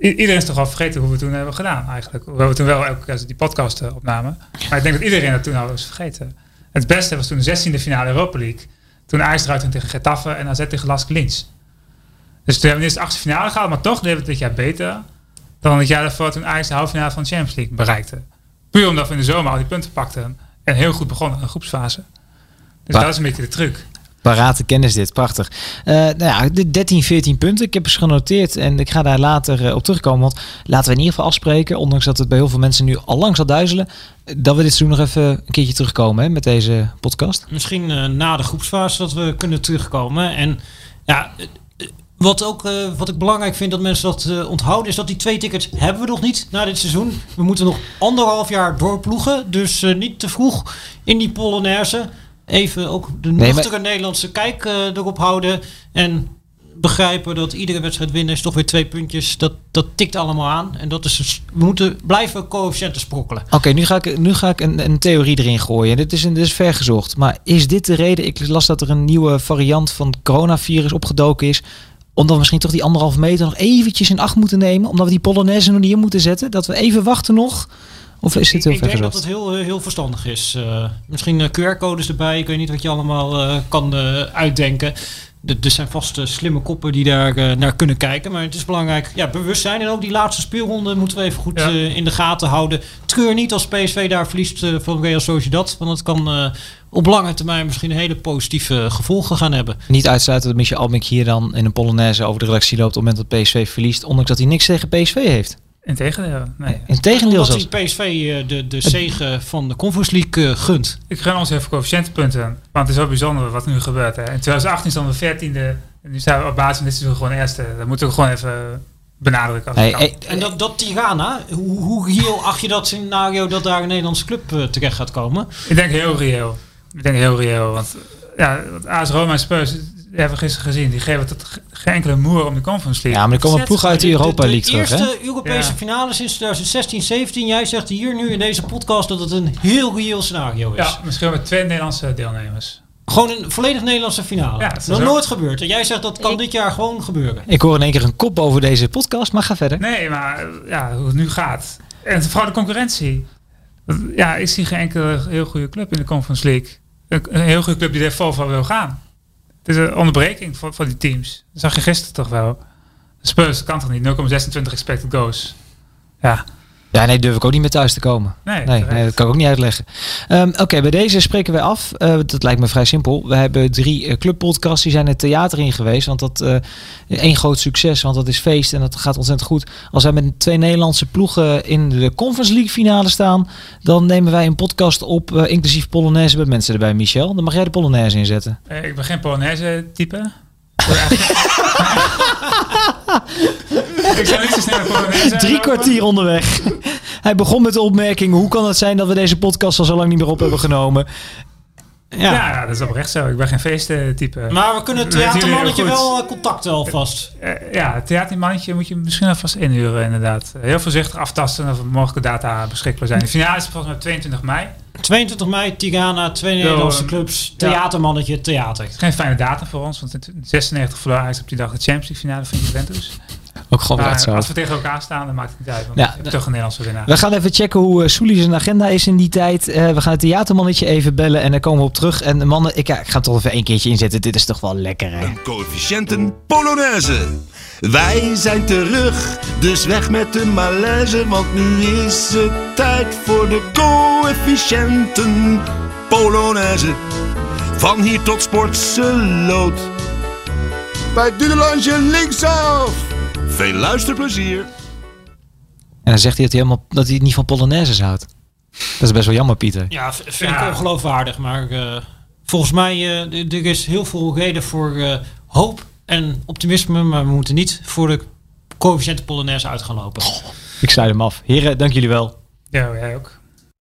iedereen is toch al vergeten hoe we toen hebben gedaan eigenlijk. Hoewel we toen wel elke keer die podcast eh, opnamen. Maar ik denk dat iedereen dat toen al is vergeten. Het beste was toen de 16e finale Europa League. Toen Ajax eruit ging tegen Getafe en AZ tegen Las Klins. Dus toen hebben we eerst de achtste finale gehaald, maar toch deden we het dit jaar beter dan het jaar daarvoor toen Ajax de halve finale van de Champions League bereikte. Puur omdat we in de zomer al die punten pakten en heel goed begonnen in de groepsfase. Dus dat is een beetje de truc. Parate kennis dit, prachtig. Eh nou ja, de 13, 14 punten. Ik heb eens genoteerd en ik ga daar later eh, op terugkomen. Want laten we in ieder geval afspreken, ondanks dat het bij heel veel mensen nu al lang zal duizelen, dat we dit seizoen nog even een keertje terugkomen hè, met deze podcast. Misschien eh, na de groepsfase dat we kunnen terugkomen. En ja, wat, ook, wat ik belangrijk vind dat mensen dat onthouden... is dat die twee tickets hebben we nog niet na dit seizoen. We moeten nog anderhalf jaar doorploegen. Dus niet te vroeg in die Polonaise. Even ook de Nee, nuchtere Nederlandse kijk eh, erop houden. En begrijpen dat iedere wedstrijd winnen is toch weer twee puntjes. Dat, dat tikt allemaal aan. En dat is dus, we moeten blijven coëfficiënten sprokkelen. Oké, nu ga ik, nu ga ik een, een theorie erin gooien. Dit is, een, dit is vergezocht. Maar is dit de reden? Ik las dat er een nieuwe variant van het coronavirus opgedoken is. Omdat we misschien toch die anderhalf meter nog eventjes in acht moeten nemen. Omdat we die Polonaise nog niet in moeten zetten. Dat we even wachten nog. Of is dit heel ik denk dat het heel, eh, heel verstandig is. Eh, misschien eh, QR-codes erbij. Ik weet niet wat je allemaal eh, kan uitdenken. Er zijn vast slimme koppen die daar naar kunnen kijken. Maar het is belangrijk, ja, bewustzijn. En ook die laatste speelronde moeten we even goed Ja. in de gaten houden. Treur niet als PSV daar verliest van Real Sociedad. Want het kan eh, op lange termijn misschien hele positieve gevolgen gaan hebben. Niet uitsluiten dat Michel Albink hier dan in een Polonaise over de redactie loopt op het moment dat PSV verliest. Ondanks dat hij niks tegen PSV heeft. Integendeel, nee. Integendeel zelfs. hij PSV eh, de, de zege van de Conference League eh, gunt. Ik gun ons even coëfficiëntenpunten. Want het is wel bijzonder wat nu gebeurt. Hè. In 2018 stonden we 14e. En nu staan we op basis van dit seizoen gewoon eerste. Dat moeten we gewoon even benadrukken. Als Hey, het kan. hey, En dat, dat Tirana, hoe, hoe reëel acht je dat scenario dat daar een Nederlandse club eh, terecht gaat komen? Ik denk heel reëel. Ik denk heel reëel. Want ja, AS Roma en Spurs die hebben we gisteren gezien. Die geven tot ge- geen enkele moer om de Conference League. ja, maar er komen ploegen uit de Europa League de terug. Hè? eerste Europese Ja. finale sinds 2016, 17. Jij zegt hier nu in deze podcast dat het een heel reëel scenario is. Ja, misschien wel met twee Nederlandse deelnemers. Gewoon een volledig Nederlandse finale. Ja, dat is Nog nooit gebeurd. En jij zegt dat kan Ik- dit jaar gewoon gebeuren. Ik hoor in één keer een kop over deze podcast, maar ga verder. Nee, maar ja, hoe het nu gaat. En vooral de concurrentie. Ja, ik zie geen enkele heel goede club in de Conference League. Een, een heel goede club die er vol van wil gaan. Het is een onderbreking voor, voor die teams. Dat zag je gisteren toch wel. Spurs kan toch niet? 0,26 expected goals. Ja, Ja, nee, durf ik ook niet meer thuis te komen. nee, Nee, dat kan ik ook niet uitleggen. Ehm, Oké, bij deze spreken wij af. Eh, dat lijkt me vrij simpel. We hebben drie eh, clubpodcasts. Die zijn het theater in geweest. Want dat eh één groot succes. Want dat is feest en dat gaat ontzettend goed. Als wij met twee Nederlandse ploegen in de Conference League finale staan. Dan nemen wij een podcast op. inclusief Polonaise met mensen erbij, Michel. Dan mag jij de Polonaise inzetten. Ik ben geen Polonaise type. ik zou niet zo snel Drie kwartier onderweg. Hij begon met de opmerking. Hoe kan het zijn dat we deze podcast al zo lang niet meer op hebben genomen? Ja. ja, dat is oprecht zo. Ik ben geen feesttype. Maar we kunnen het theatermannetje wel eh, contacten alvast. Eh, ja, het theatermannetje moet je misschien alvast inhuren, inderdaad. Heel voorzichtig aftasten of er mogelijke data beschikbaar zijn. De finale is volgens mij 22 mei. 22 mei, Tirana, twee Nederlandse eh, clubs. Theatermannetje, theater. Het is geen fijne data voor ons, want in 96 verloor Ajax op die dag de Champions League finale van Juventus. Ook gewoon Maar zo. als we tegen elkaar staan, dan maakt het niet uit. Want Ja. toch een Nederlandse winnaar. We gaan even checken hoe uh, Soelie zijn agenda is in die tijd. Eh, we gaan het theatermannetje even bellen en dan komen we op terug. En de mannen, ik, ja, ik ga het toch even één keertje inzetten. Dit is toch wel lekker, hè? Een coëfficiënten Polonaise. Wij zijn terug, dus weg met de malaise. Want nu is het tijd voor de coëfficiënten Polonaise. Van hier tot Sportseloot. Bij Dudelandje linksaf. Veel luisterplezier. En dan zegt hij dat hij, helemaal, dat hij het niet van Polonaises houdt. Dat is best wel jammer, Pieter. Ja, vind Ja. ik ongeloofwaardig. Maar eh, volgens mij uh, er is heel veel reden voor uh, hoop en optimisme. Maar we moeten niet voor de coëfficiënte Polonaise uit gaan lopen. Ik sluit hem af. Heren, dank jullie wel. Ja, jij ook.